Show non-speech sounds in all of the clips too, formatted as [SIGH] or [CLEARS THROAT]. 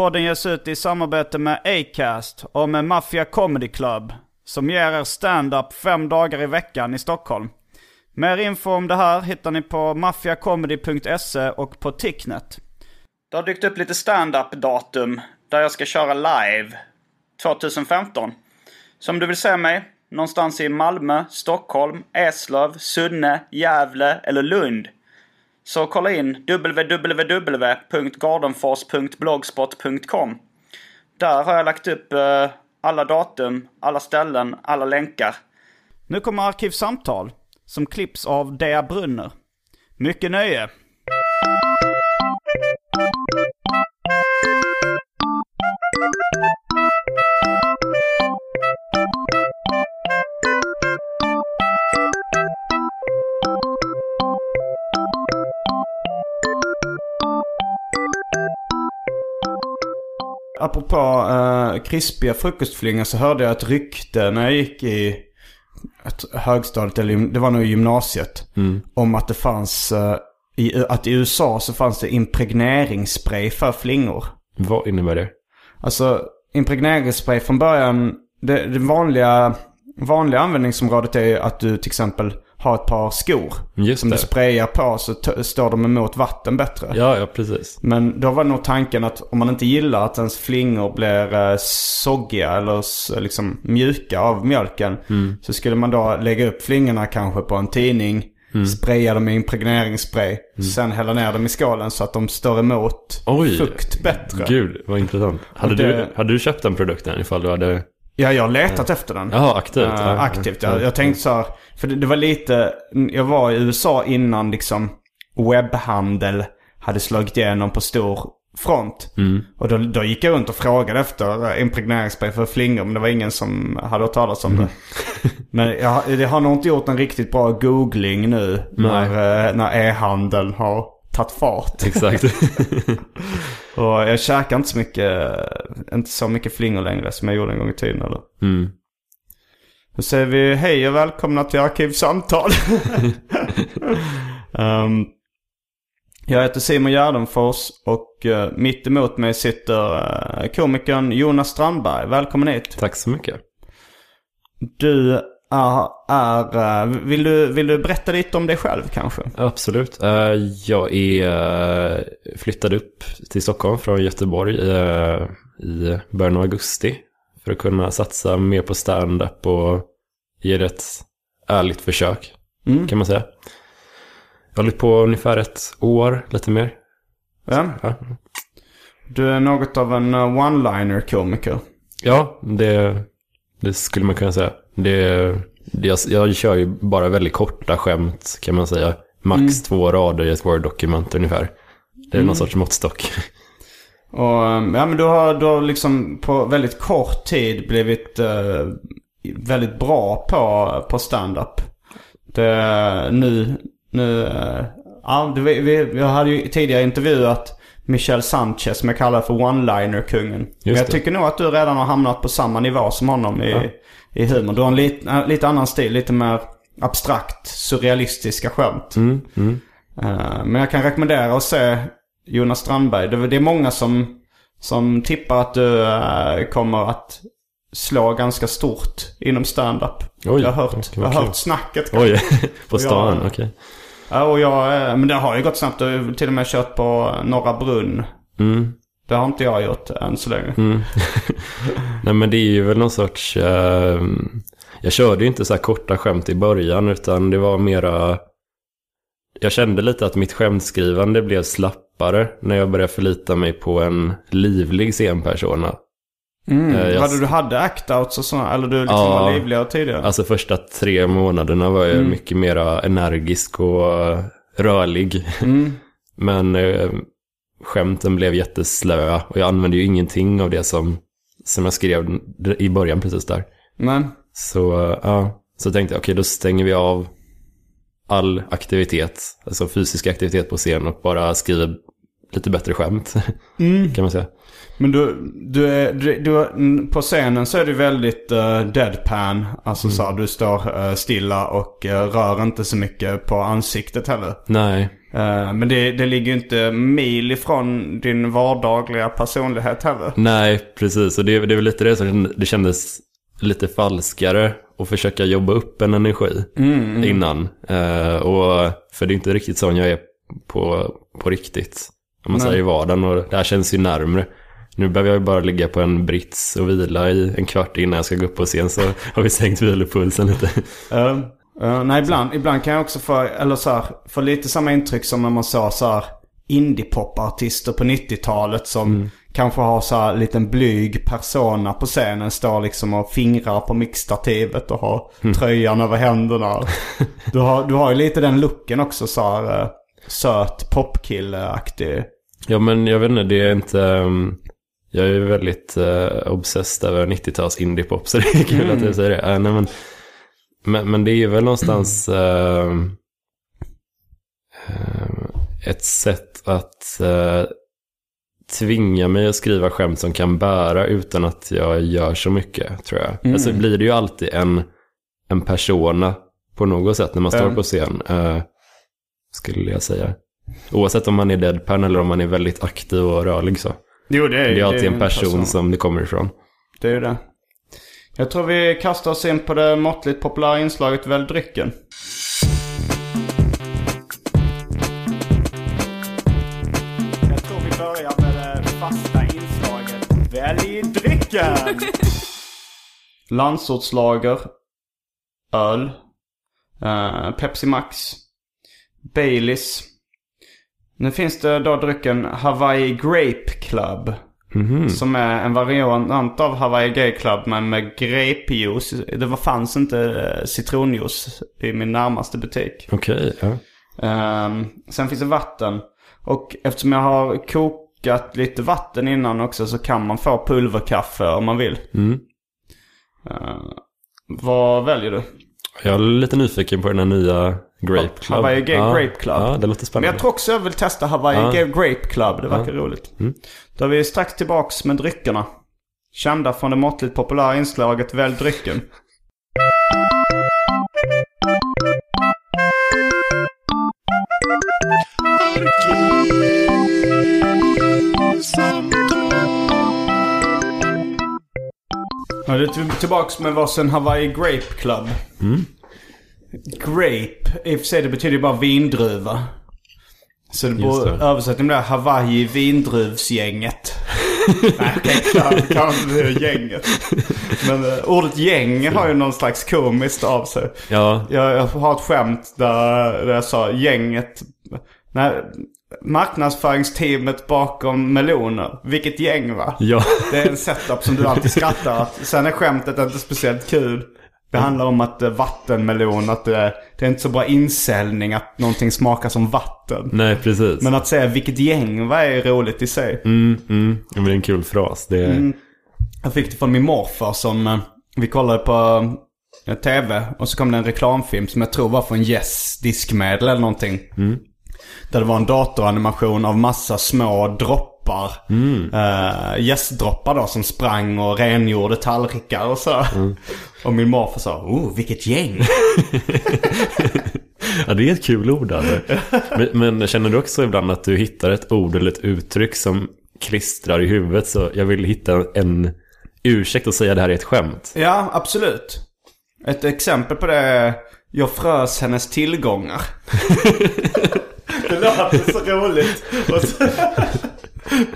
Podden ges ut i samarbete med Acast och med Mafia Comedy Club som ger er stand-up fem dagar i veckan i Stockholm. Mer info om det här hittar ni på maffiacomedy.se och på Ticknet. Det har dykt upp lite stand-up datum där jag ska köra live 2015. Så om du vill se mig någonstans i Malmö, Stockholm, Eslöv, Sunne, Gävle eller Lund så kolla in www.gardenfors.blogspot.com. Där har jag lagt upp eh, alla datum, alla ställen, alla länkar. Nu kommer Arkivsamtal som klipps av Dea Brunner. Mycket nöje! Apropå uh, krispiga frukostflingor så hörde jag ett rykte när jag gick i ett högstadiet, eller det var nog gymnasiet. Om att det fanns, eh, i, att i USA så fanns det impregneringsspray för flingor. Vad innebär det? Alltså impregneringsspray från början, det, det vanliga, vanliga användningsområdet är ju att du till exempel har ett par skor. Just som det. du sprayar på så står de emot vatten bättre. Ja, ja precis. Men då var nog tanken att om man inte gillar att ens flingor blir eh, soggiga eller liksom mjuka av mjölken. Mm. Så skulle man då lägga upp flingorna kanske på en tidning. Mm. Spraya dem med impregneringsspray. Sen hälla ner dem i skålen så att de står emot Oj. fukt bättre. Gud, vad intressant. Hade, det- du, hade du köpt den produkten ifall du hade... Ja, jag har letat efter den. Jaha, aktivt. Ja, aktivt, ja. ja. Jag tänkte så här, för det, det var lite, jag var i USA innan liksom webbhandel hade slagit igenom på stor front. Mm. Och då, då gick jag runt och frågade efter eh, impregneringsspray för flingor, men det var ingen som hade hört talas om det. [LAUGHS] Men jag, det har nog inte gjort en riktigt bra googling nu när, eh, när e-handeln har tagit fart. Exakt. [LAUGHS] [LAUGHS] Och jag käkar inte så mycket, inte så mycket flingor längre som jag gjorde en gång i tiden eller. Mm. Då säger vi hej och välkomna till Arkivsamtal. um, [LAUGHS] jag heter Simon Gärdenfors och uh, mitt emot mig sitter uh, komikern Jonas Strandberg. Välkommen hit. Tack så mycket. Du är, uh, vill, du, vill du berätta lite om dig själv kanske? Absolut. Eh, jag är uh, flyttad upp till Stockholm från Göteborg eh, i början av augusti. För att kunna satsa mer på stand-up och ge det ett ärligt försök. Mm. Kan man säga. Jag har hållit på ungefär ett år, lite mer. Ja. Ja, Du är något av en one-liner komiker. ja det, det skulle man kunna säga. Det, det, jag, jag kör ju bara väldigt korta skämt kan man säga. Max två rader i ett Word-dokument ungefär. Det är någon sorts måttstock. Och um, ja men du har, du har liksom på väldigt kort tid blivit eh, väldigt bra på, på stand-up. Det, nu, nu, eh, ja det, vi, vi, vi hade ju tidigare intervjuat Michel Sanchez som jag kallar för one-liner-kungen. Men jag tycker nog att du redan har hamnat på samma nivå som honom i, i humor. Du har en lit, eh, lite annan stil, lite mer abstrakt, surrealistiska skämt. Mm, mm. Eh, Men jag kan rekommendera att se Jonas Strandberg. Det det är många som, som tippar att du eh, kommer att slå ganska stort inom stand-up. Oj, jag har hört, vad jag har hört snacket. Oj, [LAUGHS] på stan, okej. Ja, och jag, men det har ju gått snabbt. Du har till och med kört på Norra Brunn. Mm, Det har inte jag gjort än så länge. mm. [LAUGHS] Nej men det är ju väl någon sorts... eh, jag körde ju inte så här korta skämt i början utan det var mera... Jag kände lite att mitt skämtskrivande blev slappare när jag började förlita mig på en livlig scenpersona. Mm. Eh, jag- Var det du hade act-outs och sånt? Eller du liksom Ja. var livligare tidigare? Alltså första tre månaderna var jag Mm. mycket mera energisk och rörlig. Mm. [LAUGHS] Men eh, skämten blev jätteslöa och jag använde ju ingenting av det som, som jag skrev i början precis där. Men, Så, ja, så tänkte jag okej då stänger vi av all aktivitet, alltså fysisk aktivitet på scen och bara skriver lite bättre skämt. [LAUGHS] kan man säga. men du, du är, du, du, mm, på scenen så är du väldigt uh, deadpan. Alltså så här, du står eh, stilla och eh, rör inte så mycket på ansiktet heller. Nej, men det, det ligger ju inte mil ifrån din vardagliga personlighet heller. nej precis. Och det, det är väl lite det som det kändes lite falskare att försöka jobba upp en energi innan. Eh, och, för det är inte riktigt sån jag är på, på riktigt. Om man Nej. säger i vardagen och det här känns ju närmre. Nu behöver jag ju bara ligga på en brits och vila i en kvart innan jag ska gå upp på scen så [LAUGHS] har vi sänkt vilopulsen lite. Uh, uh, nej, ibland, ibland kan jag också få, eller så här, få lite samma intryck som när man såg så här indie-popartister på 90-talet som kanske har så här liten blyg persona på scenen. Står liksom och fingrar på mixstativet och har tröjan över händerna. [LAUGHS] Du har, du har ju lite den looken också så här uh, söt popkille-aktig. Ja men jag vet inte, det är inte... um, Jag är ju väldigt uh, obsessed över 90-tals indiepop så det är kul att du säger det. Uh, nej, men, men, men det är ju väl någonstans uh, uh, ett sätt att uh, tvinga mig att skriva skämt som kan bära utan att jag gör så mycket tror jag. Alltså blir det ju alltid en, en persona på något sätt när man står Mm. på scen. Uh, skulle jag säga. Oavsett om man är deadpan eller om man är väldigt aktiv och rörlig så. Jo, det är Det är alltid en ju person som det kommer ifrån. Det är ju det. Jag tror vi kastar oss in på det måttligt populära inslaget Välj drycken. Jag tror vi börjar med det fasta inslaget Välj drycken! [LAUGHS] Landsortslager. Öl. eh, Pepsi Max. Baileys. Nu finns det då drycken Hawaii Grape Club. Som är en variant av Hawaii Gay Club men med grapejuice. Det var, fanns inte eh, citronjuice i min närmaste butik. Okej, ja. Ehm, sen finns det vatten. Och eftersom jag har kokat lite vatten innan också så kan man få pulverkaffe om man vill. Mm. Ehm, vad väljer du? Jag är lite nyfiken på den här nya Grape Club. Hawaii Gay ja. Grape Club. Ja, det låter Men spännande. jag tror också jag vill testa Hawaii Ja. Gay Grape Club. Det verkar roligt. Då är vi strax tillbaks med dryckerna. Kända från det måttligt populära inslaget Välj drycken. Ja, det är till- tillbaks med varsin Hawaii Grape Club. Grape, i och för sig det betyder ju bara vindruva. Så det borde det. översättning blir Hawaii vindruvsgänget. [LAUGHS] Nej, okej, kanske kanske gänget. Men uh, ordet gäng har ju någon slags komiskt av sig. Ja, Jag, jag har ett skämt där, där jag sa gänget. Nej, marknadsföringsteamet bakom meloner. Vilket gäng va? ja. Det är en setup som du alltid skrattar att Sen är skämtet inte speciellt kul. Det handlar om att eh, vattenmelon, att det, det är inte så bra insäljning att någonting smakar som vatten. Nej, precis. Men att säga vilket gäng vad är roligt i sig. Mm, mm. Det är en kul fras. Det är... Mm. Jag fick det från min morfar som eh, vi kollade på eh, tv. Och så kom det en reklamfilm som jag tror var från Yes diskmedel eller någonting. Där det var en datoranimation av massa små droppar. Uh, Yes-droppar då som sprang och rengjorde tallrikar och så. Och min morfar sa, oh vilket gäng. [LAUGHS] Ja, det är ett kul ord. Alltså. Men, men känner du också ibland att du hittar ett ord eller ett uttryck som klistrar i huvudet? Så jag vill hitta en ursäkt att säga det här är ett skämt. ja, absolut. Ett exempel på det är, jag frös hennes tillgångar. [LAUGHS] det låter så roligt. Så,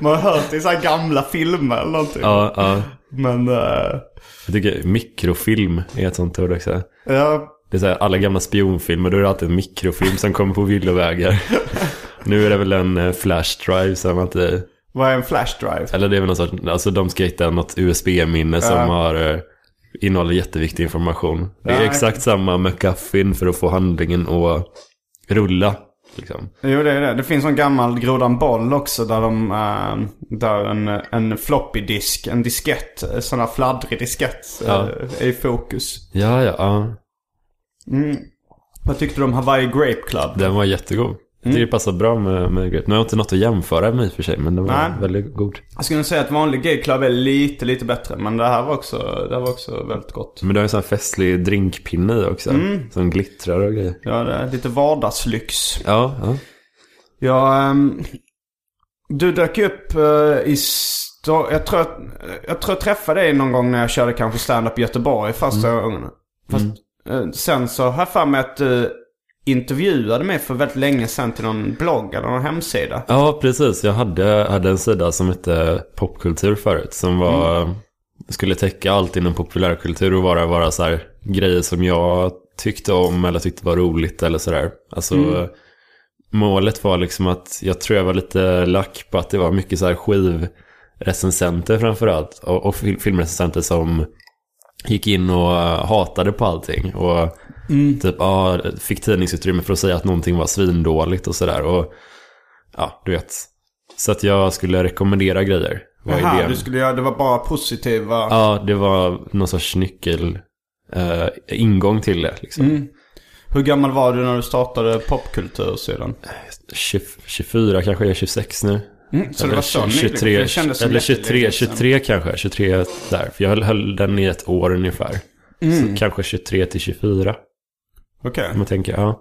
man har hört det i så gamla filmer eller någonting. Ja, ja. Men, eh, Jag tycker mikrofilm är ett sånt ord också. Ja, Det är så här, alla gamla spionfilmer, då är det alltid en mikrofilm som kommer på villovägar. [LAUGHS] nu är det väl en eh, flash drive som man inte... vad är en flash drive? Eller det är väl någon sorts, alltså de ska hitta något USB-minne som Ja. har eh, innehåller jätteviktig information. Det är Ja. exakt samma McGuffin för att få handlingen att rulla. Liksom. Jo, det är det. Det finns en gammal grodan boll också där de... eh, där en, en floppy disk, en diskett, en sån här fladdrig diskett Ja. eh, är i fokus. Ja, ja, ja. Mm. Vad tyckte du om Hawaii Grape Club? Den var jättegod. Jag tycker det passar bra med, med grape. Nu har jag inte något att jämföra med i och för sig, men den var Nej. väldigt god. Jag skulle säga att vanlig gay club är lite, lite bättre. Men det här var också, det här var också väldigt gott. Men du har en sån här festlig drinkpinne i också. Mm. Som glittrar och grejer. Ja, det är lite vardagslyx. Ja, ja. Ja, ehm, du dök upp eh, i... Sto- jag, tror jag tror jag träffade dig någon gång när jag körde kanske stand-up i Göteborg första Mm. gången. Fast eh, sen så har jag för mig att du intervjuade mig för väldigt länge sedan till någon blogg eller någon hemsida. Ja, precis. Jag hade, hade en sida som hette popkultur förut. Som var, skulle täcka allt inom populärkultur och bara vara så här grejer som jag tyckte om eller tyckte var roligt eller sådär. Alltså, målet var liksom att jag tror jag var lite lack på att det var mycket så här skivrecensenter framförallt. Och, och fil- filmrecensenter som gick in och eh, hatade på allting. Och typ, ja, fick tidningsutrymme för att säga att någonting var svindåligt och sådär. Och ja, du vet. Så att jag skulle rekommendera grejer. Var Jaha, idén. du skulle göra, det var bara positiva... Ja, det var någon sorts nyckel eh, ingång till det. Liksom. Mm. Hur gammal var du när du startade popkultursidan? 20, 24 kanske, jag är 26 nu. Mm, så det Eller var så nyligen? 23, Det kändes eller 23, jättelänge sedan. 23 kanske. 23 där. För jag höll, höll den i ett år ungefär. Mm. Så kanske 23 till 24. Okej. Om man tänker, ja.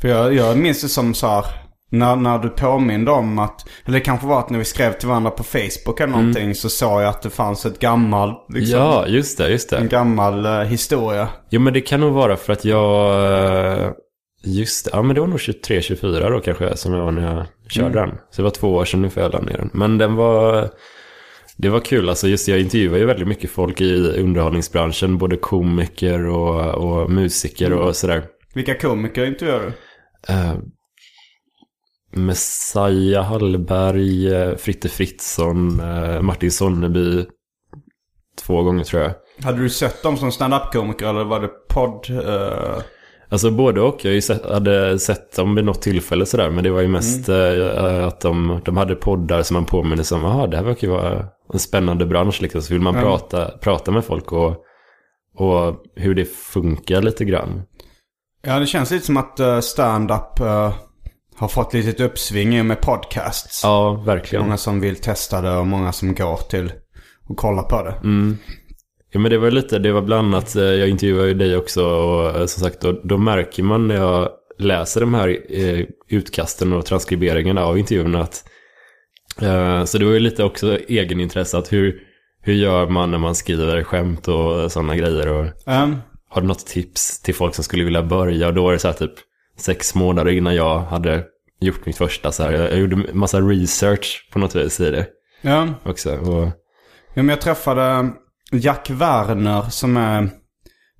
För jag, jag minns det som så här, när, när du påminde om att, eller det kanske var att när vi skrev till varandra på Facebook eller någonting så såg jag att det fanns ett gammal, liksom, Mm. Ja, just det, just en det. gammal eh, historia. Jo, men det kan nog vara för att jag... eh, Just det, ja men det var nog 23-24 då kanske som jag var när jag körde Mm. den. Så det var två år sedan ungefär jag la ner den. Men den var... Det var kul, alltså just jag intervjuar ju väldigt mycket folk i underhållningsbranschen. Både komiker och, och musiker Mm. och sådär. Vilka komiker intervjuade du? Uh, Messiah Hallberg, eh, Fritte Fritzson, eh, Martin Sonneby. Två gånger tror jag. Hade du sett dem som stand-up-komiker eller var det podd? eh, Alltså både och. Jag hade sett dem vid något tillfälle sådär. Men det var ju mest eh, att de, de hade poddar som man påminner sig om. Jaha, det här verkar ju vara en spännande bransch liksom. Så vill man Ja. prata, prata med folk och, och hur det funkar lite grann. Ja, det känns lite som att uh, stand-up eh, har fått lite uppsving med podcasts. Ja, verkligen. Många som vill testa det och många som går till och kollar på det. Mm. Ja men det var lite, det var bland annat, eh, jag intervjuade ju dig också och eh, som sagt då, då märker man när jag läser de här eh, utkasten och transkriberingarna av intervjuerna att så det var ju lite också egenintresse att hur, hur gör man när man skriver skämt och sådana grejer och Um, har du något tips till folk som skulle vilja börja? Och då var det så här typ sex månader innan jag hade gjort mitt första så här, jag, jag gjorde massa research på något vis i det ja. också och Ja, men jag träffade Jack Werner som är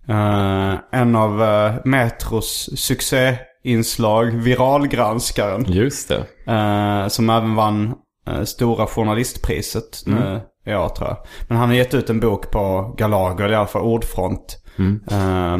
eh, en av uh, Metros succéinslag, viralgranskaren. just det. eh, som även vann Stora Journalistpriset i år tror jag. Men han har gett ut en bok på Galager, i alla fall Ordfront. Eh,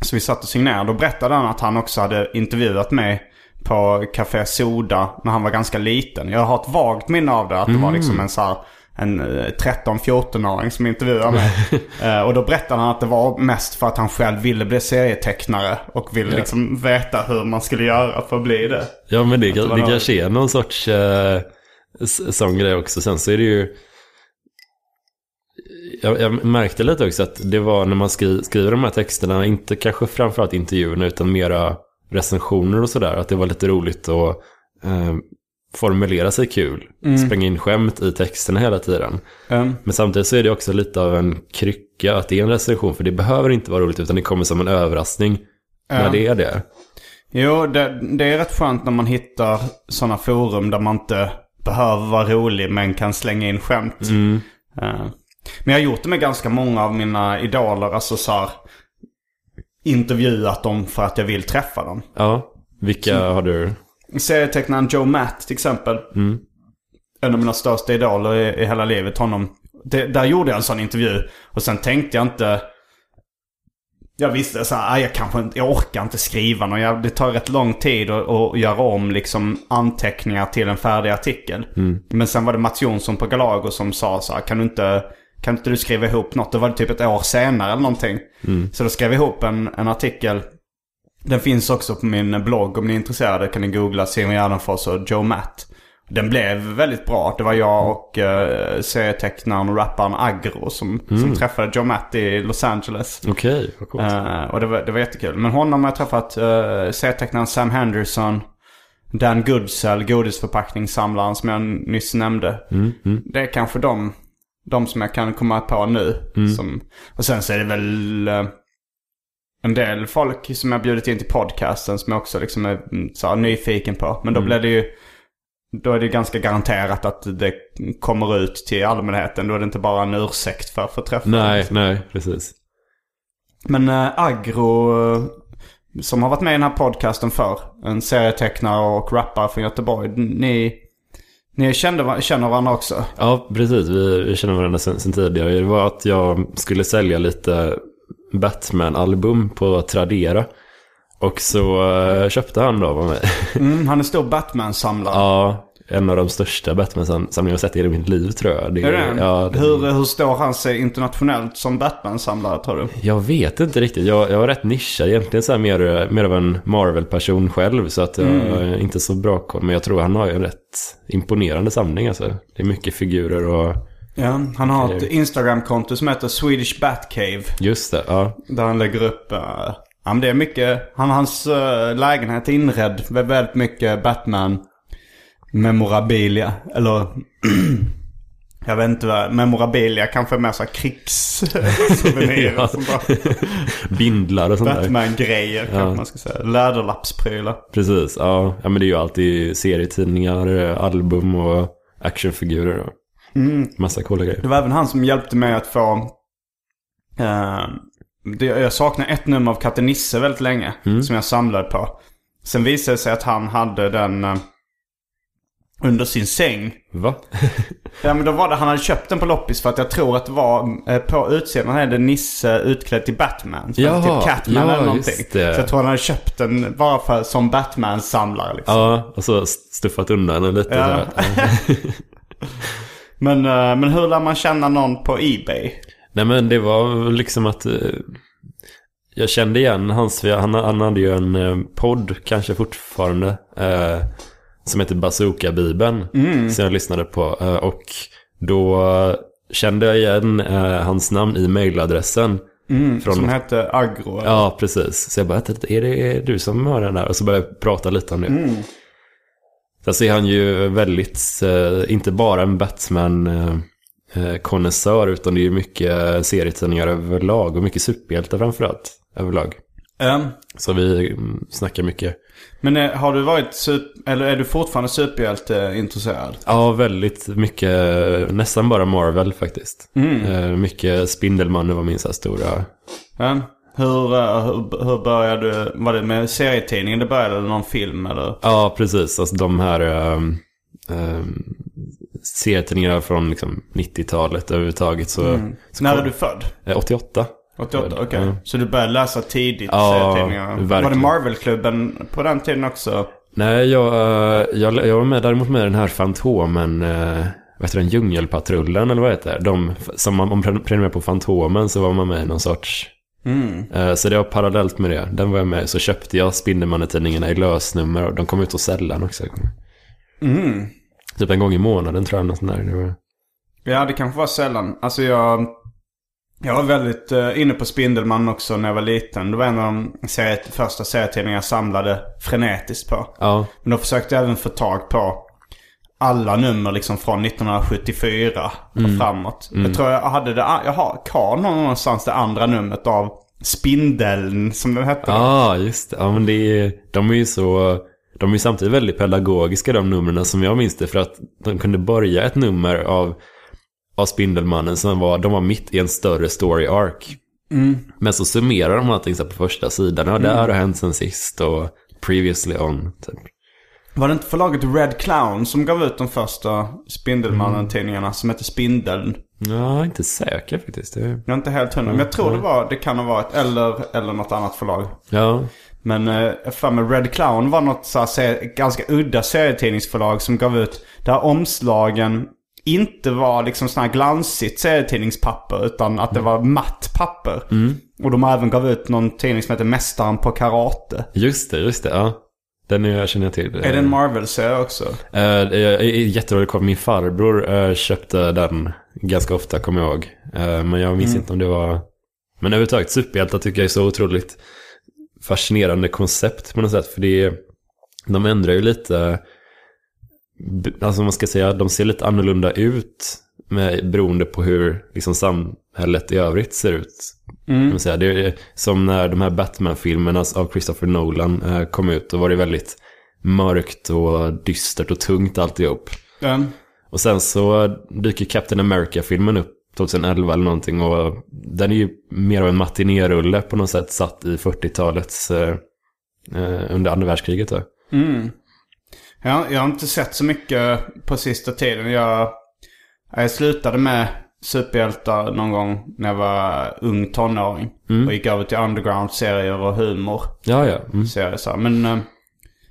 så vi satt och signerade och berättade han att han också hade intervjuat mig på Café Soda när han var ganska liten. Jag har ett vagt minne av det. Att det var liksom en så här en eh, 13-14-åring som intervjuade mig. [LAUGHS] Eh, och då berättade han att det var mest för att han själv ville bli serietecknare. Och ville liksom veta hur man skulle göra för att bli det. Ja men det, det det kanske är någon sorts eh, sån grej också. Sen så är det ju... Jag, jag märkte lite också att det var när man skri, skriver de här texterna, inte kanske framförallt intervjuerna utan mera recensioner och sådär. Att det var lite roligt att eh, formulera sig kul. Spränga in skämt i texterna hela tiden. Um, Men samtidigt så är det också lite av en krycka att det är en recension. För det behöver inte vara roligt utan det kommer som en överraskning när det är det. Jo, det, det är rätt skönt när man hittar sådana forum där man inte behöver vara rolig men kan slänga in skämt. Mm. Eh, Men jag har gjort det med ganska många av mina idoler. Alltså så här, intervjuat dem för att jag vill träffa dem. Ja, vilka har du? Serietecknaren Joe Matt till exempel. En av mina största idoler i, i hela livet. Honom. Det, där gjorde jag en sån intervju. Och sen tänkte jag inte... Jag visste så här, "Ah, jag kanske inte, jag orkar inte skriva något. Jag, det tar rätt lång tid att, att göra om liksom anteckningar till en färdig artikel. Men sen var det Mats Jonsson på Galago som sa så här, kan du inte, kan inte du skriva ihop något? Det var det typ ett år senare eller någonting. Så då skrev jag ihop en, en artikel. Den finns också på min blogg om ni är intresserade kan ni googla Simon Gärdenfors och Joe Matt. Den blev väldigt bra. Det var jag och uh, serietecknaren och rapparen Agro som, som träffade Joe Matt i Los Angeles. Okej, vad coolt. Eh, och det var, det var jättekul. Men honom har jag träffat. Uh, serietecknaren Sam Henderson. Dan Goodsell, godisförpackningssamlaren som jag nyss nämnde. Det är kanske de, de som jag kan komma på nu. Som, och sen så är det väl eh, en del folk som jag bjudit in till podcasten som jag också liksom är mm, så här, nyfiken på. Men då blir det ju, då är det ganska garanterat att det kommer ut till allmänheten. Då är det inte bara en ursäkt för få träffa dem. nej, nej, precis. Men äh, Agro, eh, som har varit med i den här podcasten för En serietecknare och rappare från Göteborg. Ni, ni kände, känner varandra också? Ja, precis. Vi, vi känner varandra sen, sen tidigare. Det var att jag skulle sälja lite Batman-album på Tradera. Och så eh, köpte han då av mig. [LAUGHS] Mm, han är stor Batman-samlare. ja, en av de största Batman-samlingar jag sett i hela mitt liv tror jag. Det, Är det? ja, det, hur, hur står han sig internationellt som Batman-samlare tror du? Jag vet inte riktigt. Jag, jag var rätt nischad. Egentligen så här mer, mer av en Marvel-person själv. Så att jag är inte så bra koll. Men jag tror han har ju en rätt imponerande samling. Alltså. Det är mycket figurer och... Ja, han har ett Instagram-konto som heter Swedish Batcave. Just det, ja. Där han lägger upp... eh, ja, men det är mycket... Han, hans uh, lägenhet är inredd med väldigt mycket Batman memorabilia. Eller... [CLEARS THROAT] jag vet inte vad... Memorabilia kanske är mer så här krigssouvenirer. [LAUGHS] Ja. [LAUGHS] Bindlar och sånt där. Batman-grejer kanske man ska säga. Läderlappsprylar. Precis, ja. ja. men det är ju alltid serietidningar, album och actionfigurer och massa coola grejer. Det var även han som hjälpte mig att få... eh, det, jag saknar ett nummer av Katte Nisse väldigt länge. Som jag samlade på. Sen visade det sig att han hade den eh, under sin säng. Va? [LAUGHS] Ja men då var det, han hade köpt den på loppis för att jag tror att det var eh, på utsidan hade Nisse utklädd till Batman. Jaha, typ Catman ja, eller någonting. Så jag tror han hade köpt den bara för, som Batman-samlare liksom. Ja, och så stuffat undan den lite. Ja. [LAUGHS] [LAUGHS] här. Men, eh, men hur lär man känna någon på Ebay? Nej men det var liksom att eh, jag kände igen hans, han, han hade ju en eh, podd kanske fortfarande eh, som heter Bazooka-bibeln som jag lyssnade på eh, och då kände jag igen eh, hans namn i mailadressen. från Som hette Agro. Ja, precis. Så jag bara, är det du som har den där? Och så började jag prata lite om det. Sen så är han ju väldigt, eh, inte bara en Batman-konnässör, utan det är ju mycket serietidningar överlag och mycket superhjältar framförallt överlag. Ja. Så vi mm, snackar mycket. Men eh, har du varit eller är du fortfarande superhjälteintresserad? Ja, väldigt mycket, nästan bara Marvel faktiskt. Eh, mycket Spindelmannen var min så här stora Ja. Hur, eh, hur, hur började du? Var det med serietidningen det började eller någon film eller? Ja, precis. Alltså de här um, serietidningarna från liksom, 90-talet överhuvudtaget. Så, så När kom- är du född? Eh, 88. 88, okej. Ja. Så du började läsa tidigt Ja, serietidningar? Var det verkligen. Marvel-klubben på den tiden också? Nej, jag, jag, jag var med däremot med den här Fantomen, eh, vad heter den, Djungelpatrullen eller vad heter det? De, som man, om man prenumererar på Fantomen så var man med i någon sorts... Eh, Så det var parallellt med det. Den var jag med Så köpte jag Spindelmannen-tidningarna i lösnummer och de kom ut hos sällan också. Mm. Typ en gång i månaden tror jag. Något sånt där. Det var... Ja, det kanske var sällan. Alltså jag... Jag var väldigt uh, inne på Spindelman också när jag var liten. Det var en av de serie, första serietidningar jag samlade frenetiskt på. Ja, Men då försökte jag även få tag på alla nummer liksom från 1974 och framåt. Jag tror jag hade det, jag har kvar någonstans det andra numret av Spindeln som den hette. Ja, ah, just det. Ja, men det är, de är ju så... De är ju samtidigt väldigt pedagogiska de numren som jag minns det. För att de kunde börja ett nummer av av Spindelmannen som var, de var mitt i en större story arc. Men så summerar de allting så på första sidan. Ja, det här har hänt sen sist och previously on. Typ. Var det inte förlaget Red Clown som gav ut de första Spindelmannen-tidningarna som heter Spindeln? Ja, inte säker faktiskt. Det... Jag är inte helt hundra, men jag tror det var, det kan ha varit, eller, eller något annat förlag. Ja, Men eh, för mig Red Clown var något så här, ganska udda serietidningsförlag som gav ut där omslagen inte var liksom sån här glansigt serietidningspapper utan att det var matt papper. Och de även gav ut någon tidning som heter Mästaren på Karate. just det, just det. Ja. Den är, känner jag till. Är det en Marvel-serie också? Eh, jag är jätteroligt kvar. Min farbror eh, köpte den ganska ofta, kommer jag ihåg. Eh, men jag minns inte om det var... Men överhuvudtaget, superhjältar tycker jag är så otroligt fascinerande koncept på något sätt. För det är, de ändrar ju lite, alltså man ska säga, de ser lite annorlunda ut med, beroende på hur liksom, samhället i övrigt ser ut. Kan säga. Det är som när de här Batman-filmerna av Christopher Nolan eh, kom ut. Då var det väldigt mörkt och dystert och tungt alltihop. Den? Och sen så dyker Captain America-filmen upp 2011 eller någonting. Och den är ju mer av en matinérulle på något sätt satt i 40-talets eh, eh, under andra världskriget. Då. Jag, jag har inte sett så mycket på sista tiden. Jag, jag slutade med superhjältar någon gång när jag var ung tonåring. Och gick över till underground-serier och humor. Ja, ja. Mm. Serier, så här. Men, eh,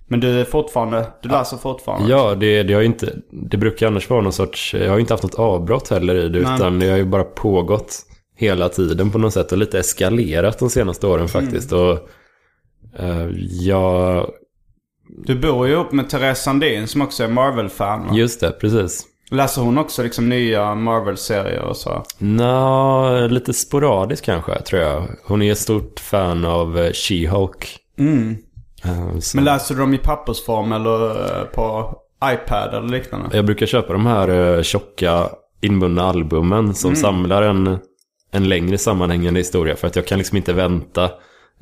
men du är fortfarande, du läser fortfarande? Ja, det, det har inte, det brukar annars vara någon sorts, jag har inte haft något avbrott heller i det, Nej. utan det har ju bara pågått hela tiden på något sätt och lite eskalerat de senaste åren faktiskt. Och eh, jag, Du bor ju ihop med Therese Sandin som också är Marvel-fan. just det, precis. Läser hon också liksom nya Marvel-serier och så? Nå, lite sporadiskt kanske, tror jag. Hon är ett stort fan av eh, She-Hulk. Eh, så- Men läser du dem i pappersform eller eh, på iPad eller liknande? Jag brukar köpa de här tjocka inbundna albumen som samlar en, en längre sammanhängande historia. För att jag kan liksom inte vänta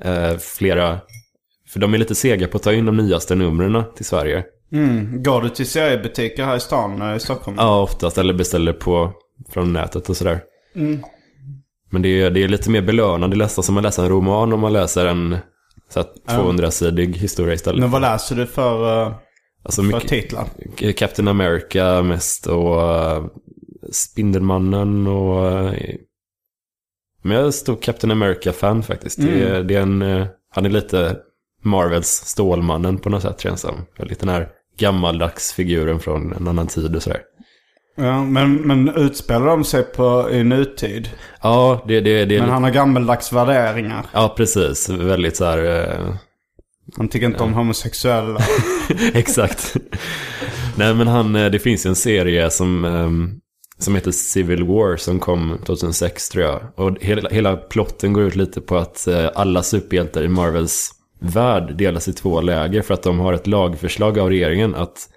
eh, flera... För de är lite sega på att ta in de nyaste numren till Sverige. Mm. Går du till seriebutiker här i stan, eh, i Stockholm? Ja, oftast. Eller beställer på från nätet och sådär. Men det är, det är lite mer belönande nästan som att läsa en roman om man läser en så här, 200-sidig historia istället. Men vad läser du för, eh, Alltså för titlar? Captain America mest och uh, Spindelmannen och... eh, men jag är stor Captain America-fan faktiskt. Det, är, det är en, han är lite Marvels Stålmannen på något sätt känns det som. Lite den här gammaldags figuren från en annan tid och sådär. Ja, men, men utspelar de sig på, i nutid? Ja, det, det, det Men han har gammaldags värderingar. Ja, precis. Väldigt så här... eh, Han tycker inte om homosexuella. [LAUGHS] Exakt. Nej men han, eh, det finns ju en serie som, ehm, som heter Civil War som kom 2006 tror jag. Och hela, hela plotten går ut lite på att eh, alla superhjältar i Marvels värld delas i två läger för att de har ett lagförslag av regeringen att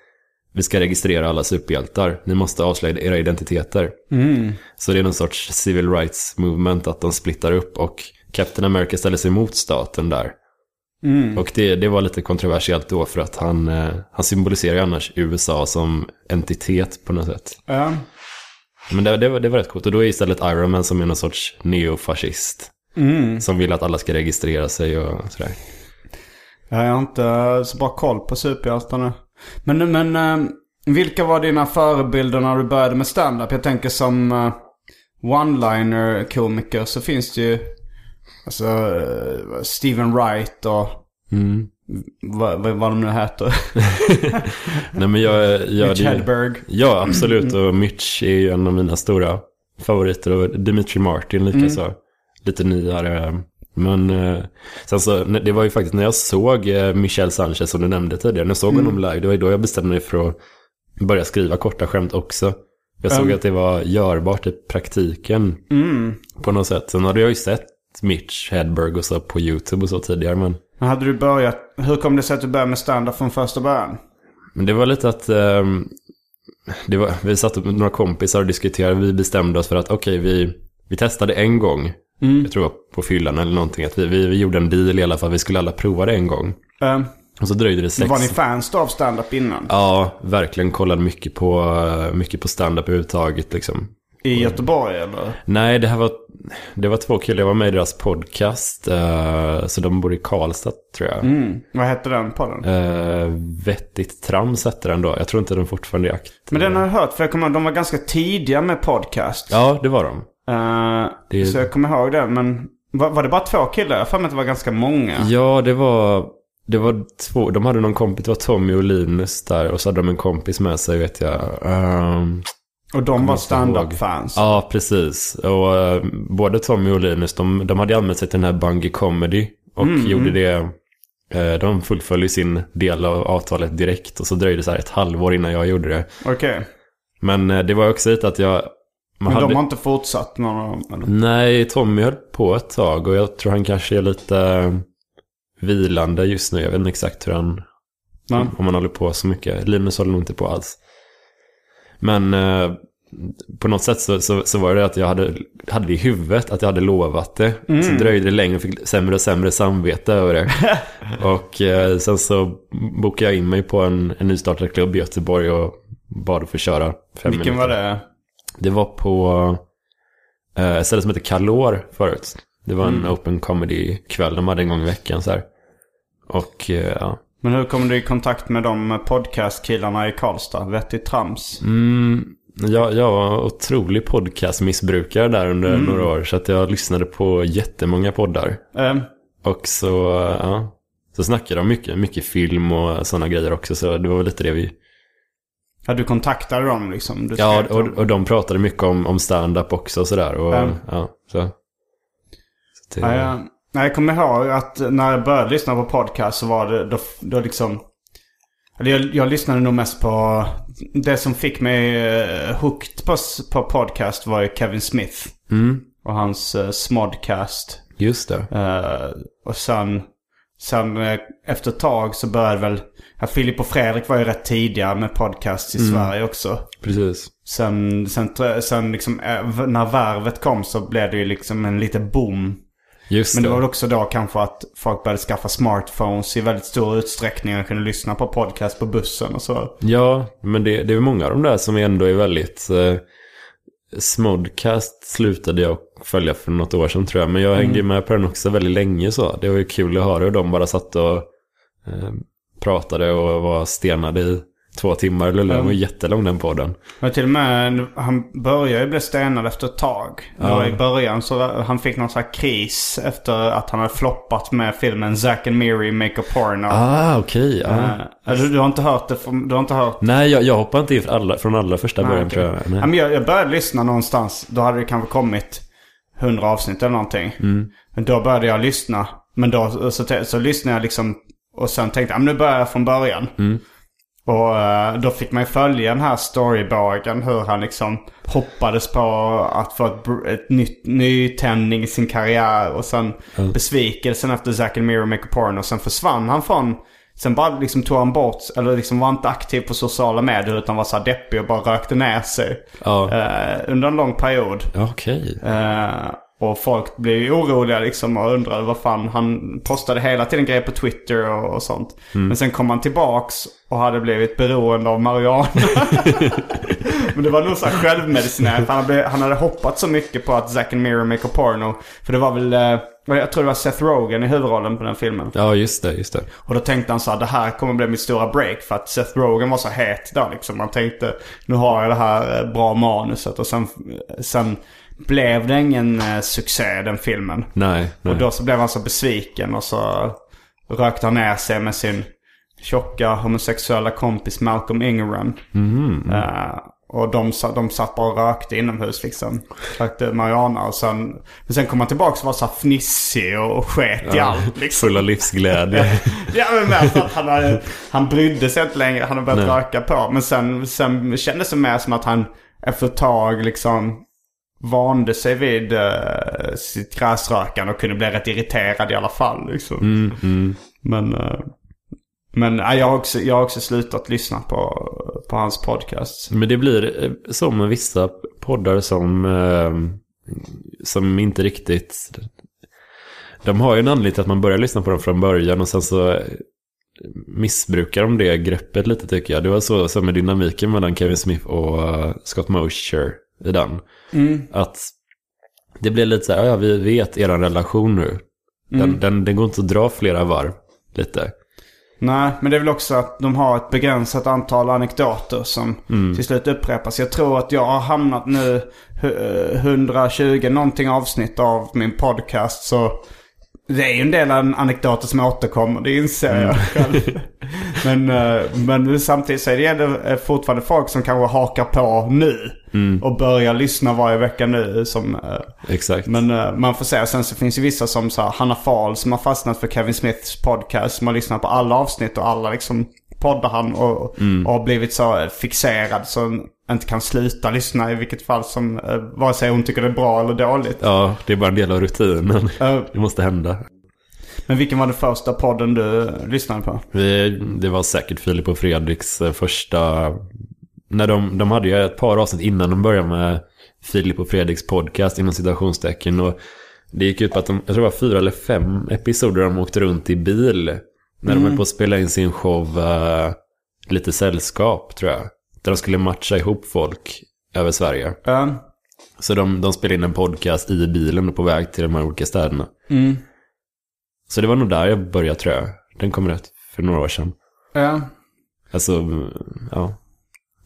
vi ska registrera alla superhjältar. Ni måste avslöja era identiteter. Så det är någon sorts civil rights movement att de splittar upp och Captain America ställer sig mot staten där. Och det, det var lite kontroversiellt då för att han, eh, han symboliserar annars USA som entitet på något sätt. ja. Men det, det, var, det var rätt coolt. Och då är istället Iron Man som är någon sorts neofascist. Som vill att alla ska registrera sig och sådär. Jag har inte så bra koll på superhjältarna. Men, men eh, vilka var dina förebilder när du började med stand-up? Jag tänker som eh, one-liner-komiker så finns det ju alltså, eh, Steven Wright och vad, vad, vad de nu heter. [LAUGHS] Nej men jag... jag Mitch Hedberg. Ja, absolut. Och Mitch är ju en av mina stora favoriter. Och Dimitri Martin likaså. Lite nyare. Men eh, sen så, när- det var ju faktiskt när jag såg eh, Michel Sanchez som du nämnde tidigare. När jag såg honom live, det var ju då jag bestämde mig för att börja skriva korta skämt också. Jag såg att det var görbart i praktiken på något sätt. Sen hade jag ju sett Mitch Hedberg och så på YouTube och så tidigare. Men Men hade du börjat, hur kom det sig att du började med stand-up från första början? Men det var lite att det var, vi satt med några kompisar och diskuterade. Vi bestämde oss för att okej, vi, vi testade en gång. Jag tror det var på fyllan eller någonting. Att vi, vi, vi gjorde en deal i alla fall. Vi skulle alla prova det en gång. Eh, Och så dröjde det sex... var ni fans då av stand-up innan? Ja, verkligen kollade mycket på, mycket på stand-up överhuvudtaget. Liksom. I Göteborg eller? Nej, det här var, det var två killar. Jag var med i deras podcast. eh, så de bor i Karlstad tror jag. Mm. Vad hette den podden? Uh, vettigt trams hette den då. Jag tror inte den fortfarande är aktiv. Men den har jag hört, för jag kommer ihåg, de var ganska tidiga med podcast. Ja, det var de. Eh, Det- Så jag kommer ihåg det, men var, var det bara två killar? Jag för mig att det var ganska många. Ja, det var, det var två. De hade någon kompis, det var Tommy och Linus där. Och så hade de en kompis med sig vet jag. Ehm, Och de var stand-up-fans. Ja, precis. Och eh, både Tommy och Linus, de, de hade anmält sig till den här Bungy Comedy. Och gjorde det, eh, de fullföljde sin del av avtalet direkt. Och så dröjde det så här ett halvår innan jag gjorde det. Okej. Men eh, det var också lite att jag... Men hade, de har inte fortsatt dem? eller? Nej, Tommy höll på ett tag. Och jag tror han kanske är lite eh, vilande just nu. Jag vet inte exakt hur han... Nej. Om han håller på så mycket. Linus håller nog inte på alls. Men eh, på något sätt så, så, så var det att jag hade, hade det i huvudet att jag hade lovat det. Så dröjde det längre och fick sämre och sämre samvete över det. [LAUGHS] och eh, sen så bokade jag in mig på en, en nystartad klubb i Göteborg och bad att få köra fem Vilken minuter. var det? Det var på eh, ett ställe som heter Kalor förut. Det var en open comedy-kväll de hade en gång i veckan så här. Och eh, ja. Men hur kom du i kontakt med de podcast-killarna i Karlstad? Vettigt trams? Mm, jag, jag var otrolig podcastmissbrukare där under några år. Så att jag lyssnade på jättemånga poddar. Eh, Och så, ja. Så snackade de mycket, mycket film och sådana grejer också. Så det var lite det vi... ja, du kontaktade dem liksom? Ja, och, dem. och de pratade mycket om, om stand-up också och sådär. Och, Mm. ja, så. så det, Ja, jag, kommer ihåg att när jag började lyssna på podcast så var det då, då liksom... Eller jag, jag lyssnade nog mest på... Det som fick mig uh, hooked på, på podcast var ju Kevin Smith. Mm, Och hans uh, Smodcast. just det. Eh, och sen, sen eh, efter ett tag så började väl... Ja, Filip och Fredrik var ju rätt tidiga med podcasts i Sverige också. Precis. Sen, sen, sen liksom, eh, när Värvet kom så blev det ju liksom en liten boom. Just Men det det. var väl också då kanske att folk började skaffa smartphones i väldigt stor utsträckning och kunde lyssna på podcast på bussen och så. Ja, men det, det är många av de där som ändå är väldigt... Eh, Smodcast slutade jag följa för något år sedan tror jag. Men jag hängde med på den också väldigt länge så. Det var ju kul att höra hur de bara satt och eh, pratade och var stenade i två timmar. Lulla. Den var jättelång den podden. Men till och med, han började ju bli stenad efter ett tag. Var I början så han fick någon sån här kris efter att han hade floppat med filmen Zack and Miri Make a Porno. Ah, okej. ja. Eh, du, du har inte hört det? Du har inte hört? Nej, jag, jag hoppade inte in från alla, från allra första början okej. tror jag. Nej. Ja, men jag, jag började lyssna någonstans. Då hade det kanske kommit hundra avsnitt eller någonting. Mm. Men då började jag lyssna. Men då så, så, så lyssnade jag liksom. Och sen tänkte jag, nu börjar jag från början. Mm. Och eh, då fick man ju följa den här storybagen. Hur han liksom hoppades på att få ett, ett nytt nytändning i sin karriär. Och sen besvikelsen efter Zack and Miri Make a Porn. Och sen försvann han från... Sen bara liksom tog han bort, eller liksom var inte aktiv på sociala medier utan var så här deppig och bara rökte ner sig. Ja, Eh, under en lång period. okej. Eh, och folk blev ju oroliga liksom och undrade vad fan. Han postade hela tiden grejer på Twitter och, och sånt. Men sen kom han tillbaks och hade blivit beroende av marijuana. [LAUGHS] Men det var nog så här självmedicinerat. Han, hade- han hade hoppat så mycket på att Zack and Miri make a porno. För det var väl, eh, jag tror det var Seth Rogen i huvudrollen på den filmen. Ja, just det, just det. Och då tänkte han så här, det här kommer bli mitt stora break. För att Seth Rogen var så het då liksom. Man tänkte, nu har jag det här eh, bra manuset. Och sen, sen blev det ingen eh, succé den filmen. Nej, nej. Och då så blev han så besviken och så rökte han ner sig med sin tjocka homosexuella kompis Malcolm Ingram. Eh, och de, de satt bara och rökte inomhus liksom. Rökte marijuana och sen, men sen kom han tillbaka och var så här fnissig och, och sket i allt liksom. Full av livsglädje. [LAUGHS] Ja men mer så att han, hade, han brydde sig inte längre. Han hade börjat Nej. röka på. Men sen, sen kändes det mer som att han efter ett tag liksom vande sig vid uh, sitt gräsrökande och kunde bli rätt irriterad i alla fall. Liksom. Mm, Men, eh, men nej, jag, har också, jag har också slutat lyssna på, på hans podcast. Men det blir som med vissa poddar som, som inte riktigt... De har ju en anledning till att man börjar lyssna på dem från början och sen så missbrukar de det greppet lite tycker jag. Det var så, så med dynamiken mellan Kevin Smith och Scott Mosher. I den. Mm. Att det blir lite så här, ja vi vet er relation nu. Den, Mm. den, den går inte att dra flera varv lite. Nej, men det är väl också att de har ett begränsat antal anekdoter som till slut upprepas. Jag tror att jag har hamnat nu hu- eh, 120 någonting avsnitt av min podcast. Så det är ju en del an- anekdoter som återkommer, det inser jag själv. [LAUGHS] men, eh, men samtidigt så är det eh, fortfarande folk som kanske hakar på nu. Och börjar lyssna varje vecka nu. Som, eh, Exakt. men eh, man får säga, sen så finns det vissa som så här, Hanna Fahl som har fastnat för Kevin Smiths podcast. Som har lyssnat på alla avsnitt och alla liksom poddar han och, och har blivit så eh, fixerad så inte kan sluta lyssna i vilket fall som, vare sig hon tycker det är bra eller dåligt. Ja, det är bara en del av rutinen. Det måste hända. men vilken var den första podden du lyssnade på? Vi, det var säkert Filip och Fredriks första... När de, de hade ju ett par avsnitt innan de började med Filip och Fredriks podcast inom citationstecken. Och det gick ut på att de, jag tror det var fyra eller fem episoder de åkte runt i bil. När de höll på att spela in sin show eh, Lite sällskap tror jag. Där de skulle matcha ihop folk över Sverige. Uh, Så de, de spelade in en podcast i bilen på väg till de här olika städerna. mm. Så det var nog där jag började tror jag. Den kom rätt för några år sedan. Ja. Alltså, ja.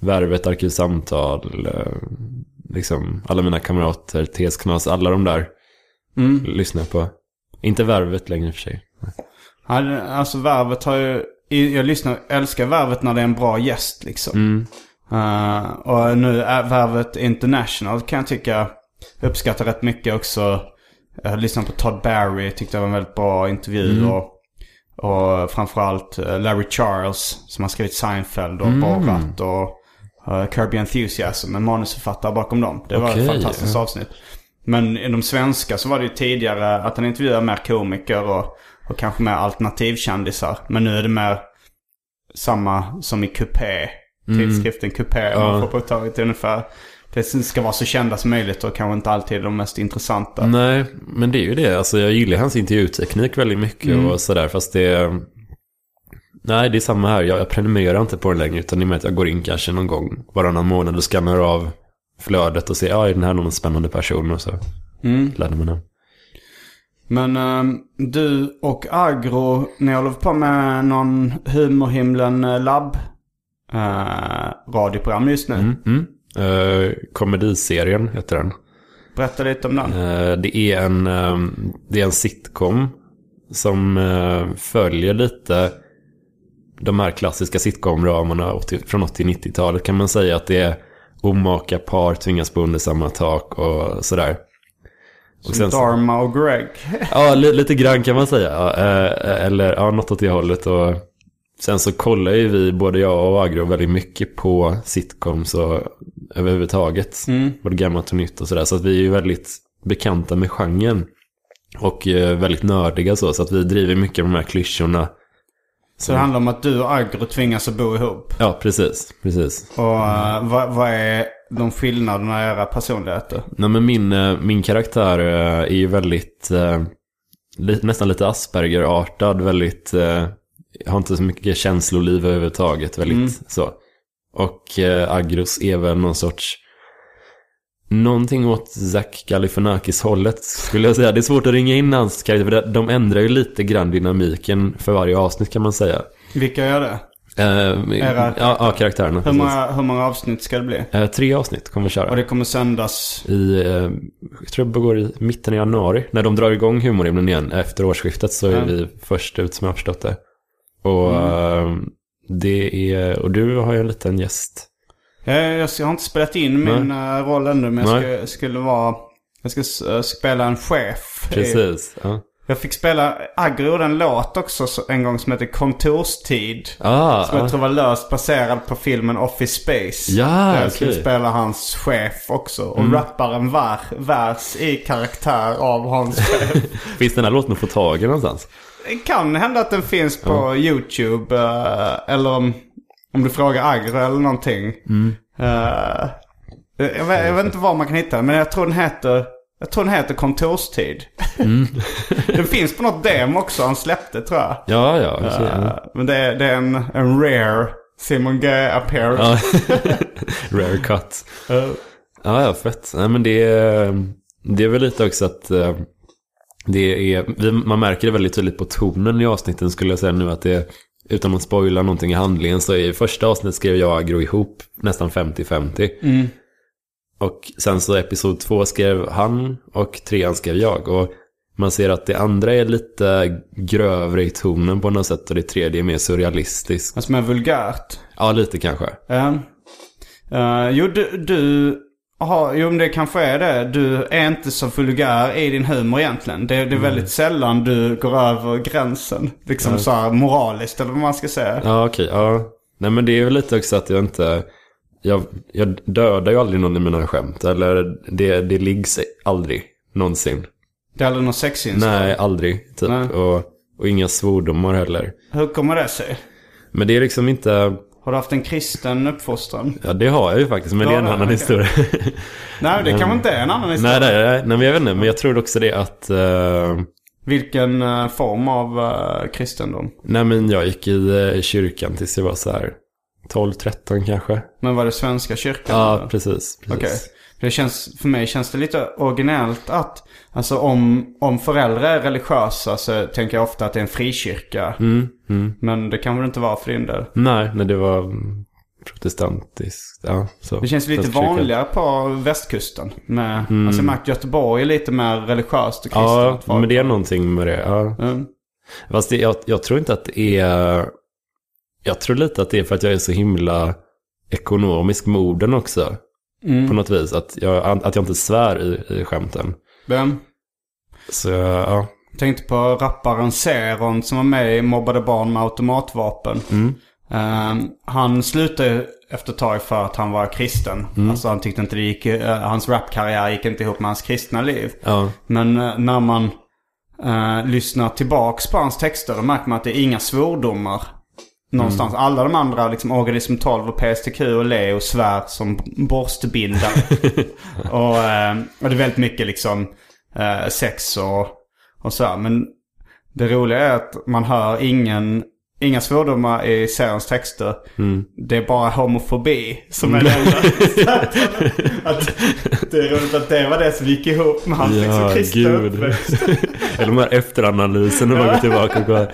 Värvet, Arkivsamtal, eh, liksom alla mina kamrater, Tesknas, alla de där Mm. lyssnar på. Inte Värvet längre i och för sig. Ja, Alltså Värvet har ju... Jag lyssnar, älskar Värvet när det är en bra gäst liksom. Mm. Eh, och nu är Värvet International kan jag tycka uppskattar rätt mycket också. Jag har lyssnat på Todd Barry, tyckte det var en väldigt bra intervju. Och, och framförallt eh, Larry Charles som har skrivit Seinfeld och Borat och uh, Kirby Enthusiasm. En manusförfattare bakom dem. Det var ett fantastiskt ja. avsnitt. Men i de svenska så var det ju tidigare att han intervjuade mer komiker och, och kanske mer alternativkändisar. Men nu är det mer samma som i Coupé. Tidskriften Coupé. Man får på taget ungefär. Det ska vara så kända som möjligt och kanske inte alltid de mest intressanta. Nej, men det är ju det. Alltså jag gillar hans intervjuteknik väldigt mycket och sådär. Fast det... Nej, det är samma här. Jag, jag prenumererar inte på den längre. Utan i och med att jag går in kanske någon gång varannan månad och skannar av flödet och ser, ja, är den här någon spännande person? Och så Mm. laddar man den. Men ehm, du och Agro, ni håller på med någon Humorhimlen eh, labb eh, radioprogram just nu. Mm, mm. Eh, komediserien heter den. Berätta lite om den. Det, är en, eh, det är en sitcom som följer lite de här klassiska sitcom-ramarna 80 från 80-90-talet kan man säga att det är omaka par tvingas bo under samma tak och sådär. Och Som Dharma och Greg. [LAUGHS] Ja, li, lite grann kan man säga. Ja, eh, eller ja, något åt det hållet. Och sen så kollar ju vi, både jag och Agro, väldigt mycket på sitcoms och överhuvudtaget. Mm. Både gammalt och nytt och sådär. Så att vi är ju väldigt bekanta med genren. Och eh, väldigt nördiga så. Så att vi driver mycket med de här klyschorna. Så det handlar om att du och Agro tvingas att bo ihop. Ja, precis. Precis. Och eh, vad, vad är de skillnaderna i era personligheter? Nej, men min, eh, min karaktär eh, är ju väldigt, nästan lite Asperger-artad, väldigt, har inte så mycket känsloliv överhuvudtaget, väldigt så. Och Agros är väl någon sorts, någonting åt Zack Galifianakis-hållet skulle jag säga. Det är svårt att ringa in hans karaktär, för de ändrar ju lite grann dynamiken för varje avsnitt kan man säga. Vilka gör det? Eh, Era- ja, ja, karaktärerna. Hur många, hur många avsnitt ska det bli? Eh, tre avsnitt kommer vi köra. Och det kommer sändas... I, eh, jag tror det går i mitten av januari. När de drar igång humorhimlen igen efter årsskiftet så är vi först ut som jag har förstått det. Och eh, det är, och du har ju en liten gäst. Jag, jag, har inte spelat in min eh, roll ännu men jag Nej. ska, skulle vara... Jag ska eh, spela en chef. i- Precis. Ja. Jag fick spela... Agro gjorde en låt också så- en gång som heter Kontorstid. Ah, Som jag ah, tror var löst baserad på filmen Office Space. Ja, Där jag skulle okej. spela hans chef också. Och rappar en var, vers i karaktär av hans [LAUGHS] chef. finns den här låten att få tag i någonstans? Det kan hända att den finns på YouTube. eh, eller om, om du frågar Agro eller någonting. Eh, jag, vet, jag vet inte var man kan hitta den. Men jag tror den heter... Jag tror den heter Kontorstid. [LAUGHS] den finns på något demo också han släppte tror jag. Ja, ja. okej, ja. Eh, men det är, det är en, en rare Simon G appearance. Ja. [LAUGHS] Rare cut. Eh, Ja, ja, fett. Nej, men det är, det är väl lite också att eh, det är, man märker det väldigt tydligt på tonen i avsnitten skulle jag säga nu att det utan att spoila någonting i handlingen så i första avsnittet skrev jag och Agro ihop nästan 50-50. Mm. Och sen så episod två skrev han och trean skrev jag. Och man ser att det andra är lite grövre i tonen på något sätt och det tredje är mer surrealistiskt. Alltså med vulgärt. Ja, lite kanske. Uh, uh, jo, du, du har, jo men det kanske är det. Du är inte så vulgär i din humor egentligen. Det, det är väldigt sällan du går över gränsen. Liksom så här moraliskt eller vad man ska säga. Ja, okej. ja. Nej, men det är väl lite också att jag inte... Jag, jag dödar ju aldrig någon i mina skämt. Eller det, det liggs aldrig. Någonsin. Det är aldrig någon sexinslag. Nej, aldrig. Typ. Nej. Och, och inga svordomar heller. Hur kommer det sig? Men det är liksom inte... Har du haft en kristen uppfostran? Ja, det har jag ju faktiskt. Men Ja, det är en det- annan okej. historia. Nej, det kanske inte är en annan historia. nej, nej, nej, nej, men jag vet inte. Men jag tror också det att... eh, Vilken eh, form av uh, kristendom? nej, men jag gick i kyrkan tills jag var så här 12-13 kanske. Men var det Svenska kyrkan? Ja, eller? precis. precis. Okej. Det känns, för mig känns det lite originellt att, alltså om, om föräldrar är religiösa så tänker jag ofta att det är en frikyrka. Mm, mm. Men det kan väl inte vara för din del? Nej, nej, det var mm, protestantiskt. Ja, så. Det känns lite vanligare på västkusten. Med, Alltså jag märker Göteborg är lite mer religiöst och kristet. Ja, men det är någonting med det. Ja. Mm. Fast det, jag, jag tror inte att det är... Jag tror lite att det är för att jag är så himla ekonomisk med orden också. Mm. På något vis. Att jag, att jag inte svär i, i skämten. Men, Så ja. tänkte på rapparen Zeron som var med i Mobbade barn med automatvapen. Mm. Ehm, han slutade efter ett tag för att han var kristen. Mm. Alltså han tyckte inte det gick, eh, hans rapkarriär gick inte ihop med hans kristna liv. Ja. Men eh, när man eh, lyssnar tillbaks på hans texter då märker man att det är inga svordomar. Någonstans. Mm. Alla de andra, liksom Organism 12 och PSTQ och Leo svär som borstbindare. [LAUGHS] och, eh, och det är väldigt mycket liksom eh, sex och, och så här. Men det roliga är att man hör ingen, inga svordomar i seriens texter. Mm. Det är bara homofobi som är det enda. [LAUGHS] att, det är roligt att det var det som gick ihop med hans liksom, Ja, kristna gud. uppväxt. [LAUGHS] Eller de här efteranalyserna man går tillbaka och kollar.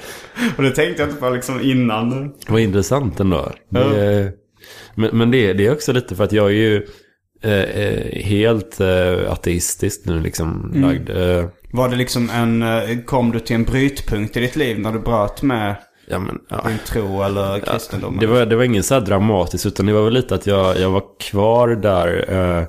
Och det tänkte jag inte på liksom innan. Vad intressant ändå. Ja. men men det, det är också lite för att jag är ju eh, eh, helt eh, ateistiskt nu liksom Mm. lagd. Eh, Var det liksom en, eh, kom du till en brytpunkt i ditt liv när du bröt med ja, men, ja. din tro eller kristendom? Det var, det var ingen så här dramatiskt utan det var väl lite att jag, jag var kvar där eh,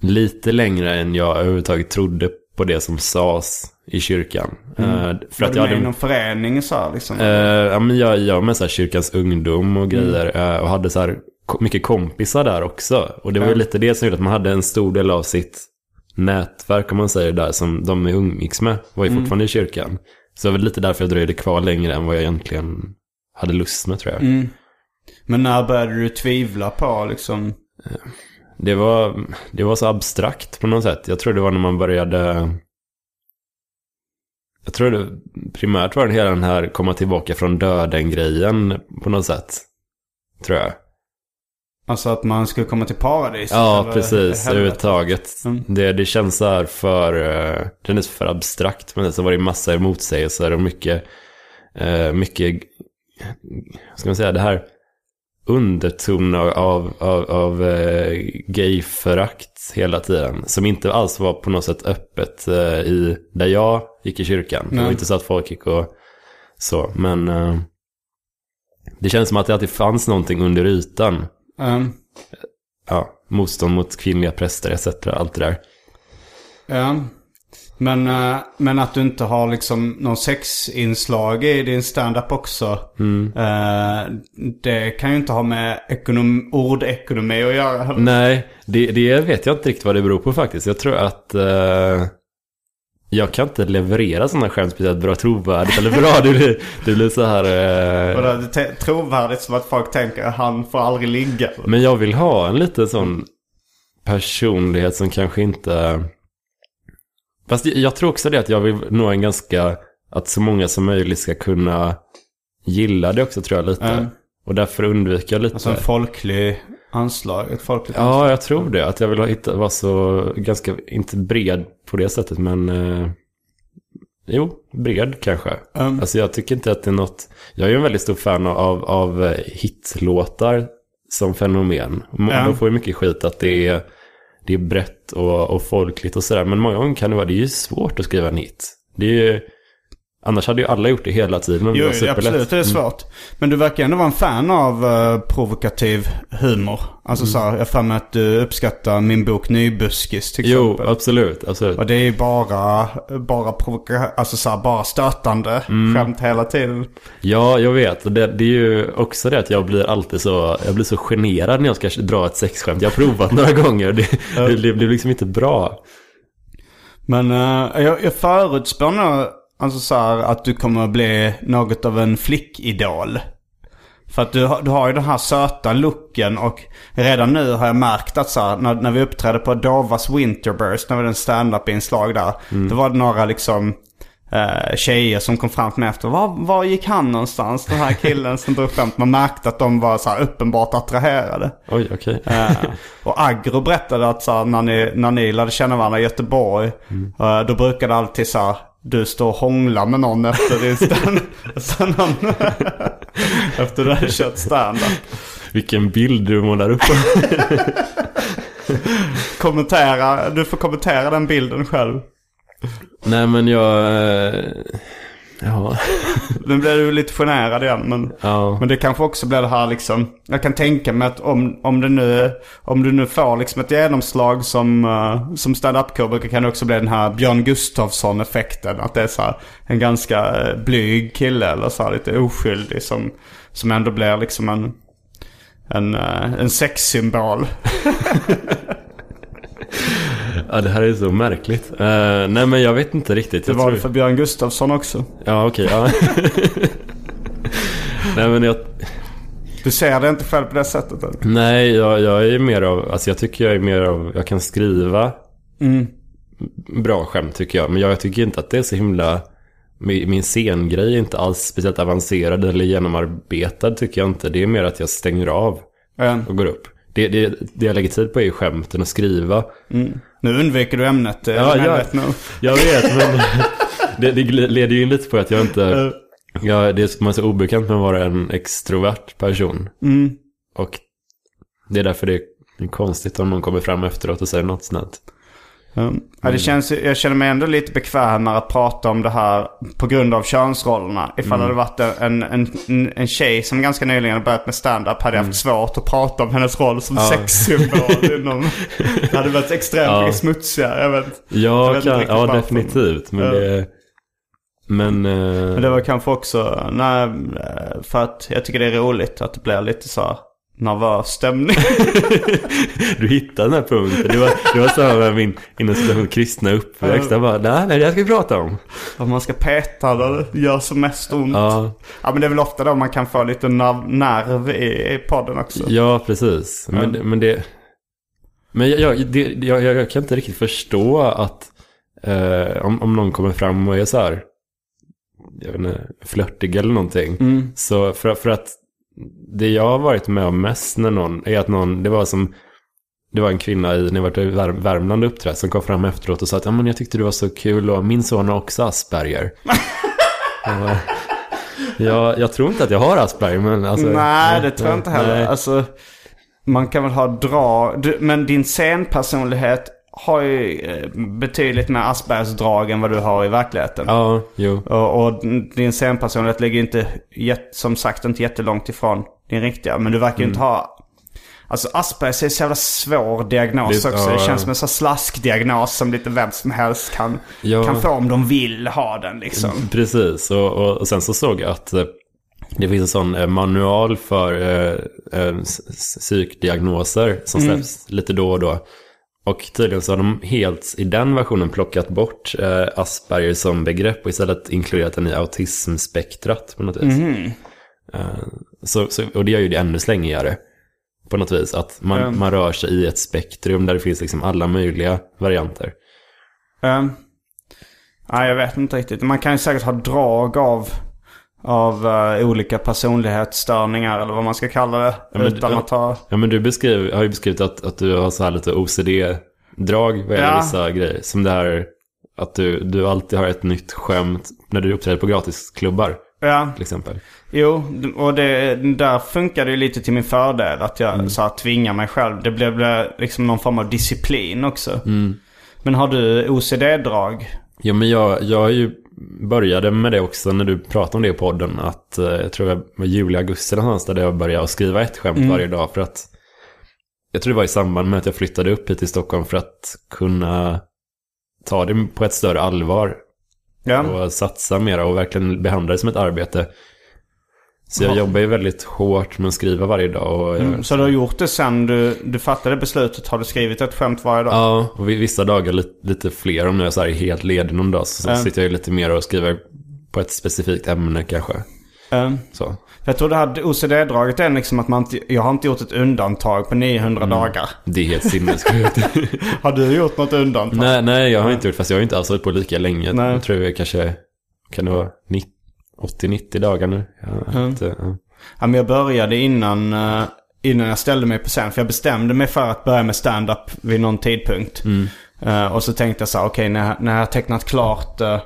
lite längre än jag överhuvudtaget trodde på det som sades i kyrkan. Eh, för Mm. var att du jag med i hade, någon förening så här, liksom? eh, ja, men jag, jag var med så här kyrkans ungdom och grejer eh, och hade så här mycket kompisar där också. Och det var ju Ja. lite det som gjorde att man hade en stor del av sitt nätverk om man säger där som de umgicks med var ju fortfarande i kyrkan. Så det var lite därför jag dröjde kvar längre än vad jag egentligen hade lust med tror jag. Mm. Men när började du tvivla på liksom? Det var, det var så abstrakt på något sätt. Jag tror det var när man började... Jag tror det primärt var det hela den här komma tillbaka från döden-grejen på något sätt. Tror jag. Alltså att man skulle komma till paradis? Ja, precis. Överhuvudtaget. Mm. Det, det känns så här för... eh, Det kändes för abstrakt. Men så var det massor av motsägelser och mycket... eh, mycket... Ska man säga det här underton av, av, av, av eh, gayförakt hela tiden. Som inte alls var på något sätt öppet i där jag gick i kyrkan. Det var Nej. inte så att folk gick och så. Men det känns som att det alltid fanns någonting under ytan. Ehm, Ja, motstånd mot kvinnliga präster etc. Allt det där. ja. Men, eh, men att du inte har liksom någon sexinslag i din stand-up också. Mm. eh, det kan ju inte ha med ekonom, ordekonomi att göra. Nej, det, det vet jag inte riktigt vad det beror på faktiskt. Jag tror att eh, jag kan inte leverera sådana skämt speciellt bra trovärdigt. Eller bra, det blir, det blir så här... eh, det är trovärdigt som att folk tänker att han får aldrig ligga. Men jag vill ha en liten sån personlighet som kanske inte... Fast jag- jag tror också det att jag vill nå en ganska... Att så många som möjligt ska kunna gilla det också tror jag lite. Mm. Och därför undviker jag lite... Alltså en folklig anslag? Ett folkligt Ja, jag tror det. Att jag vill hitta, vara så ganska, inte bred på det sättet, men eh, jo, bred kanske. Um, Alltså jag tycker inte att det är något, jag är ju en väldigt stor fan av, av eh, hitlåtar som fenomen. Ja. De får ju mycket skit att det är, det är brett och, och folkligt och sådär. Men många gånger kan det vara, det är ju svårt att skriva en hit. Det är ju, annars hade ju alla gjort det hela tiden. det Jo, var superlätt. absolut, det är svårt. Men du verkar ändå vara en fan av eh, provokativ humor. Alltså så här, jag för mig att du uppskattar min bok Nybuskis till Jo, exempel. absolut. absolut. Och det är ju bara, bara provoka, alltså så här, bara stötande Mm. skämt hela tiden. Ja, jag vet. Det, det är ju också det att jag blir alltid så, jag blir så generad när jag ska dra ett sexskämt. Jag har provat [LAUGHS] några gånger. Det, det, det blir liksom inte bra. Men eh, jag, jag förutspår nog alltså så här, att du kommer att bli något av en flickidol. För att du, du har ju den här söta looken och redan nu har jag märkt att så här, när, när vi uppträdde på Dovas Winterburst, när vi hade en stand-up-inslag där. Var det några liksom eh, tjejer som kom fram till mig efter. Var, var gick han någonstans? Den här killen som drog skämt. Man märkte att de var så uppenbart attraherade. Oj, okej. Eh, och Agro berättade att så här, när, ni, när ni lärde känna varandra i Göteborg. eh, då brukade alltid så här, du står och hånglar med någon efter din stand. [LAUGHS] någon, efter du hade kört stand-up. Vilken bild du målar upp. [LAUGHS] Kommentera, du får kommentera den bilden själv. Nej, men jag... Ja. [LAUGHS] Nu blev du lite generad igen men, ja. men det kanske också blir det här liksom. Jag kan tänka mig att om, om, det nu, om du nu får liksom ett genomslag som, uh, som stand-up-komiker kan det också bli den här Björn Gustafsson-effekten. Att det är så här en ganska eh, blyg kille eller så här lite oskyldig som, som ändå blir liksom en, en, eh, en sexsymbol. [LAUGHS] ja, det här är så märkligt. Eh, nej, men jag vet inte riktigt. Det Jag var tror... det för Björn Gustafsson också. Ja, okej. ja. [LAUGHS] nej, men jag... Du ser det inte själv på det sättet? Eller? Nej, jag, jag är mer av... Alltså jag tycker jag är mer av... Jag kan skriva Mm. bra skämt tycker jag. Men jag tycker inte att det är så himla... Min scengrej är inte alls speciellt avancerad eller genomarbetad tycker jag inte. Det är mer att jag stänger av och går upp. Det, det, det jag lägger tid på är ju skämten och skriva. Nu undviker du ämnet. eh, Ja, men ja. vet nog. Jag vet, men [LAUGHS] det, det leder ju in lite på att jag inte... Jag, det är, man är så obekant med att vara en extrovert person. Mm. Och det är därför det är konstigt om någon kommer fram efteråt och säger något snällt. Mm. Ja, det känns, jag känner mig ändå lite bekvämare att prata om det här på grund av könsrollerna. Ifall det hade varit en, en, en, tjej som ganska nyligen har börjat med stand-up hade jag haft svårt att prata om hennes roll som sexsymbol. [LAUGHS] inom, det hade varit extremt Ja. mycket smutsigare. Jag vet. Jag Ja, vet inte kan, ja varför. definitivt. Men Ja. det... Men... eh, Men det var kanske också, nej, eh, för att jag tycker det är roligt att det blir lite så här nervös stämning. [LAUGHS] Du hittade den här punkten. Det var, det var så här min inom citation kristna uppväxt. Jag bara, nej, nej, det här ska vi prata om. Att man ska peta där det gör som mest ont. Ja. Ja, men det är väl ofta då man kan få lite nerv, i, i podden också. ja precis. Men, Ja. men det... Men jag, jag, det, jag, jag kan inte riktigt förstå att eh, om, om någon kommer fram och är så här, jag vet inte, flörtig eller någonting. Mm. Så för, för att det jag har varit med om mest när någon, är att någon, det var som, det var en kvinna i, när jag varit i Vär, Värmland och uppträtt som kom fram efteråt och sa att ja, men jag tyckte du var så kul och min son har också Asperger. [LAUGHS] Jag bara, ja, jag tror inte att jag har Asperger men alltså. Nej, det tror jag inte heller. Alltså, man kan väl ha drag, men din scenpersonlighet har ju eh, betydligt mer Aspergers drag än vad du har i verkligheten. Ja, jo. Och, och din scenpersonlighet ligger inte, som sagt, inte jättelångt ifrån din riktiga. Men du verkar ju Mm. inte ha... Alltså Aspergers är så jävla svår diagnos Det- också. ja, det känns som en sån slaskdiagnos som lite vem som helst kan, Ja. kan få om de vill ha den liksom. Precis, och, och, och sen så såg jag att eh, det finns en sån eh, manual för eh, psykdiagnoser som släpps lite då och då. Och tydligen så har de helt i den versionen plockat bort eh, Asperger som begrepp och istället inkluderat den i autismspektrat på något vis. Eh, så, så, och det gör ju det ännu slängigare på något vis. Att man, Mm. man rör sig i ett spektrum där det finns liksom alla möjliga varianter. Um, nej, jag vet inte riktigt. Man kan ju säkert ha drag av av eh, olika personlighetsstörningar eller vad man ska kalla det. men- utan att ha... Ja men du beskriv, har ju beskrivit att, att du har så här lite OCD-drag vad gäller Ja. vissa grejer. Som det här att du, du alltid har ett nytt skämt när du uppträder på gratisklubbar Ja, till exempel. jo, och det, där funkar det ju lite till min fördel. Att jag Mm. så här, tvingar mig själv. Det blev liksom någon form av disciplin också. Mm. Men har du OCD-drag? Ja men jag, jag har ju började med det också när du pratade om det i podden. Att eh, jag tror det var juli, augusti någonstans där jag började skriva ett skämt varje dag. För att jag tror det var i samband med att jag flyttade upp hit till Stockholm för att kunna ta det på ett större allvar. Ja. och satsa mera och verkligen behandla det som ett arbete. Så jag Ja. jobbar ju väldigt hårt med att skriva varje dag. Och jag, Mm, så du har gjort det sen du, du fattade beslutet? Har du skrivit ett skämt varje dag? Ja, och vissa dagar lite, lite fler. Om jag är så här helt ledig någon dag så Ja. sitter jag lite mer och skriver på ett specifikt ämne kanske. Mm. Så. Jag tror det här OCD-draget är liksom att man inte, jag har inte gjort ett undantag på 900 Mm. dagar. Det är helt sinnessjukt. [LAUGHS] Har du gjort något undantag? nej, nej, jag har inte gjort fast jag har inte alls hållit på lika länge. Nej. Jag tror jag kanske, kan det vara 90 80-90 dagar nu? Jag har Mm. inte, ja. Ja, men jag började innan, eh, innan jag ställde mig på scen. För jag bestämde mig för att börja med stand-up vid någon tidpunkt. Eh, och så tänkte jag så här, okej när, jag- när jag tecknat klart eh,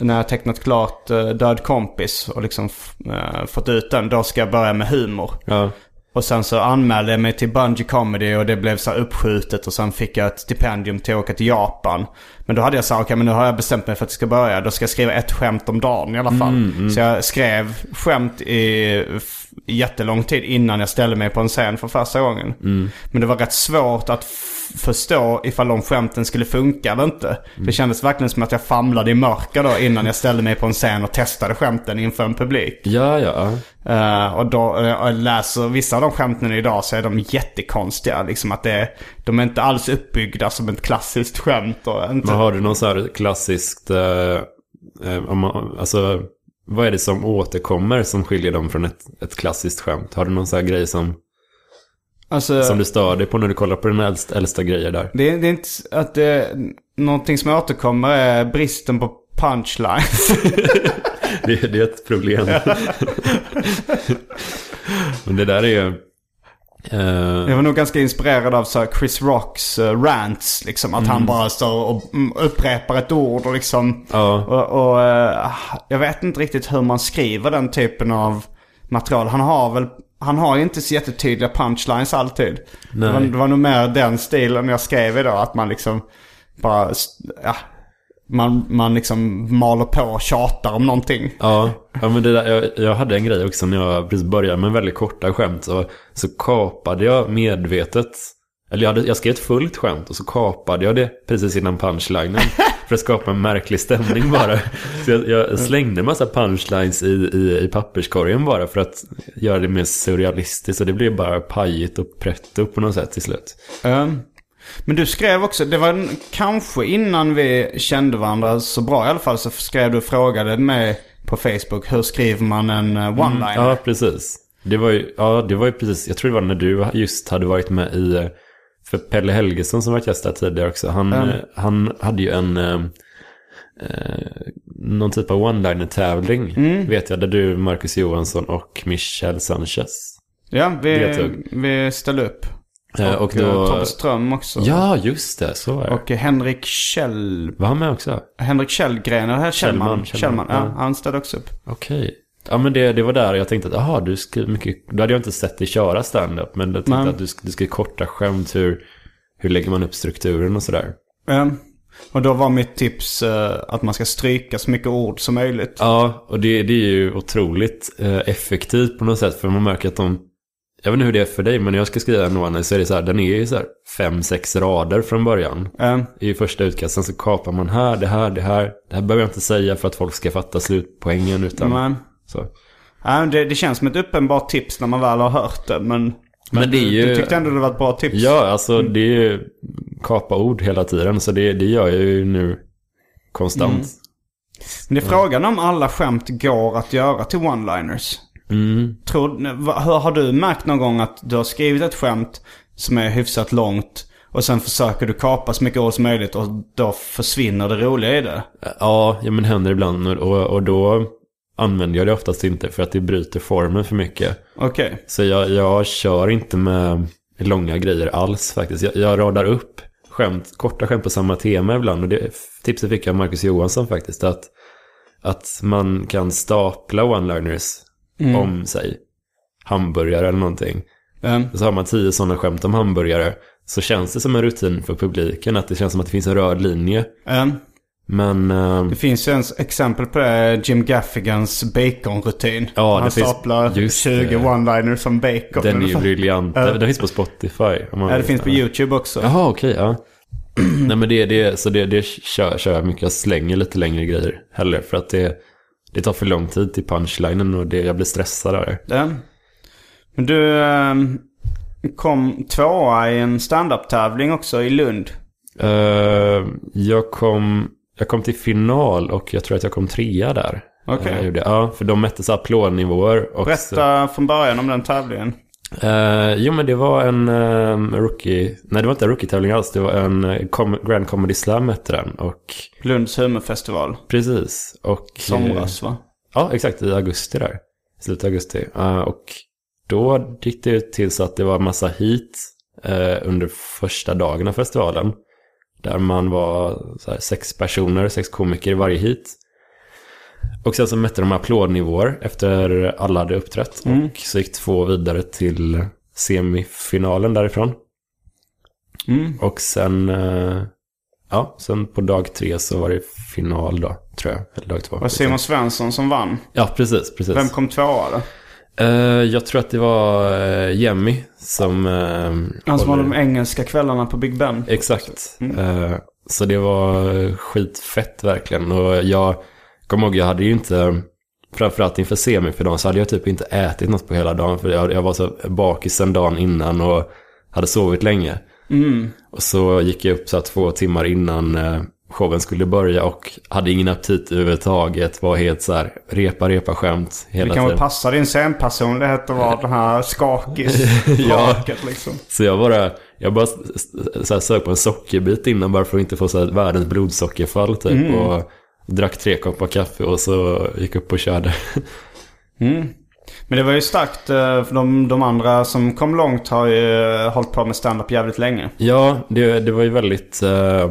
när jag tecknat klart uh, Död kompis och liksom fått ut den, då ska jag börja med humor. ja. Och sen så anmälde jag mig till Bungy Comedy och det blev så här uppskjutet och sen fick jag ett stipendium till att åka till Japan. Men då hade jag sagt, okej men nu har jag bestämt mig för att jag ska börja. Då ska jag skriva ett skämt om dagen i alla fall. Så jag skrev skämt i jättelång tid innan jag ställde mig på en scen för första gången. Men det var rätt svårt att förstå ifall de skämten skulle funka eller inte. Det kändes verkligen som att jag famlade i mörker då innan jag ställde mig på en scen och testade skämten inför en publik. Ja, ja. Eh, och då jag läser vissa av de skämten idag så är de jättekonstiga. Liksom att det, är- de är inte alls uppbyggda som ett klassiskt skämt. Och inte, Men har du någon så här klassiskt, eh, om man, alltså vad är det som återkommer som skiljer dem från ett, ett klassiskt skämt? Har du någon så här grej som, alltså, som du stör dig på när du kollar på dina äldsta, äldsta grejer där? det, är- det är inte att det, någonting som återkommer är bristen på punchlines. [LAUGHS] Det, det är ett problem. [LAUGHS] Men det där är ju... eh, Jag var nog ganska inspirerad av så Chris Rocks eh, rants. Liksom, att han bara står och mm, upprepar ett ord och liksom... Ja. Och, och eh, jag vet inte riktigt hur man skriver den typen av material. Han har väl... Han har ju inte så jättetydliga punchlines alltid. Det var, det var nog mer den stilen jag skrev idag. Att man liksom bara... Ja, man, man liksom maler på och tjatar om någonting. Ja, ja men det där, jag, jag hade en grej också när jag precis började med väldigt korta skämt. Så, så kapade jag medvetet. Eller jag, hade, jag skrev ett fullt skämt och så kapade jag det precis innan punchlinen. [LAUGHS] för att skapa en märklig stämning bara. Så jag, jag slängde en massa punchlines i, i, i papperskorgen bara för att göra det mer surrealistiskt. Och det blev bara pajigt och pretto på något sätt till slut. Um, men du skrev också, det var en- kanske innan vi kände varandra så bra i alla fall så skrev du och frågade mig på Facebook hur skriver man en eh, one-liner? Ja, precis. Det var ju, ja, det var ju precis, jag tror det var när du just hade varit med i, eh, för Pelle Helgesson som varit gäst här tidigare också, han, Mm. han hade ju en, eh, eh, någon typ av one-liner-tävling, Mm. vet jag, där du, Marcus Johansson och Michel Sanchez. Ja, vi, Deltog. vi ställde upp. Eh, Och, och eh, då, Tobbe Ström också. ja, just det, så var det. Och Henrik Kjell... Var han med också? Henrik Kjellgren, eller Kjellman? Kjellman, Kjellman, ja. Han ställde också upp. Okej. Ja men det, det var där jag tänkte att, aha, du skriver mycket, då hade jag inte sett dig köra stand-up, men jag tänkte Nej. att du, du ska korta skämt, hur, hur lägger man upp strukturen och sådär. Ja. Och då var mitt tips eh, att man ska stryka så mycket ord som möjligt. Ja, och det, det är ju otroligt eh, effektivt på något sätt, för man märker att de, jag vet inte hur det är för dig, men när jag ska skriva en one så är det så här, den är ju så här fem, sex rader från början. Ja. I första utkasten så kapar man här, det här, det här. Det här behöver jag inte säga för att folk ska fatta slutpoängen, utan Men, så. ja, det, det känns som ett uppenbart tips när man väl har hört det. Men, Men det är du, ju- du tyckte ändå det var ett bra tips. Ja, alltså det är ju kapa ord hela tiden. Så det, det gör jag ju nu konstant. Men det är frågan om alla skämt går att göra till one-liners. Mm. Tror, har du märkt någon gång att du har skrivit ett skämt som är hyfsat långt och sen försöker du kapa så mycket ord som möjligt och då försvinner det roliga i det? Ja, ja men händer ibland. Och, och då, använder jag det oftast inte för att det bryter formen för mycket. Okej. Så jag, jag kör inte med långa grejer alls faktiskt. Jag, jag radar upp skämt, korta skämt på samma tema ibland. Och det tipset fick jag av Marcus Johansson faktiskt. Att, att man kan stapla one-liners om sig. Hamburgare eller någonting. Mm. Så har man tio sådana skämt om hamburgare. Så känns det som en rutin för publiken. Att det känns som att det finns en röd linje. Mm. Men eh, Det finns ju en exempel på det. Jim Gaffigans baconrutin. Ja, Han finns- staplar just 20 det. one-liners som bacon. den är ju [LAUGHS] briljant. Den finns på Spotify. Ja, det finns på YouTube också. Jaha, okej, ja. [CLEARS THROAT] Nej men det, det, så det, det kör, kör jag mycket. Jag slänger lite längre grejer heller. För att det, det tar för lång tid till punchlinen och det, jag blir stressad det. Ja. Men du ehm, kom tvåa i en standup-tävling också i Lund. Eh, jag, kom, jag kom till final och jag tror att jag kom trea där. Okej. Eh, gjorde- ja, för de mätte så applådnivåer. Och Berätta från början om den tävlingen. Eh, jo men det var en um, rookie, nej det var inte en rookie-tävling alls, det var en eh, com- Grand Comedy Slam hette den. Och Lunds humorfestival. precis. Och, Somras va? Ja, exakt. I augusti där. Slutet av augusti. Eh, och då gick det till så att det var massa hit eh, under första dagen av festivalen. Där man var sex personer, sex komiker i varje hit. Och sen så mätte de applådnivåer efter alla hade uppträtt. Och så gick två vidare till semifinalen därifrån. Mm. Och sen, eh, ja, sen på dag tre så var det final då, tror jag. Eller dag två. Det var Simon Svensson som vann. Ja, precis, precis. Vem kom tvåa då? Eh, jag tror att det var uh, Jemmy som... Uh, Han som har de engelska kvällarna på Big Ben. Exakt. Eh, så det var skitfett verkligen. Och jag kommer ihåg, jag hade ju inte... Framförallt inför semifinalen så hade jag typ inte ätit något på hela dagen. För jag, jag var så bakis en dagen innan och hade sovit länge. Mm. Och så gick jag upp så två timmar innan eh, showen skulle börja och hade ingen aptit överhuvudtaget. Var helt så här, repa, repa skämt hela Det kan väl tiden. passa din scenpersonlighet att vara den här skakis [LAUGHS] Ja. liksom. Så jag bara, jag bara så här sög på en sockerbit innan bara för att inte få så här världens blodsockerfall typ. Och drack tre koppar kaffe och så gick upp och körde. [LAUGHS] Mm. Men det var ju starkt eh, för de, de andra som kom långt har ju eh, hållit på med stand-up jävligt länge. Ja, det, det var ju väldigt eh,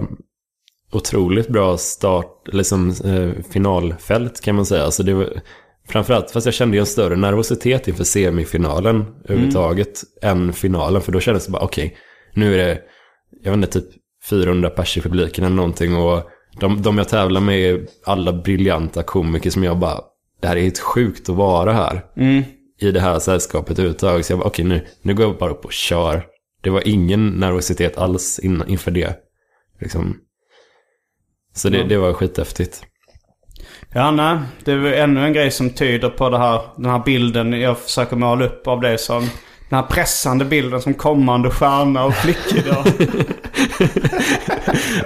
otroligt bra start, liksom eh, finalfält kan man säga. Alltså det var, framförallt, fast jag kände ju en större nervositet inför semifinalen överhuvudtaget än finalen. För då kändes det bara, okej, nu är det, jag vet inte, typ 400 pers i publiken eller någonting. Och de, de jag tävlar med är alla briljanta komiker som jag bara, det här är helt sjukt att vara här Mm. i det här sällskapet överhuvudtaget. Så jag bara, okej nu, nu går jag bara upp och kör. Det var ingen nervositet alls in, inför det. Liksom. Så det, det var skithäftigt. Ja, nej. Det är ännu en grej som tyder på det här, den här bilden jag försöker måla upp av det som den här pressande bilden som kommande stjärna och flickideal. [LAUGHS]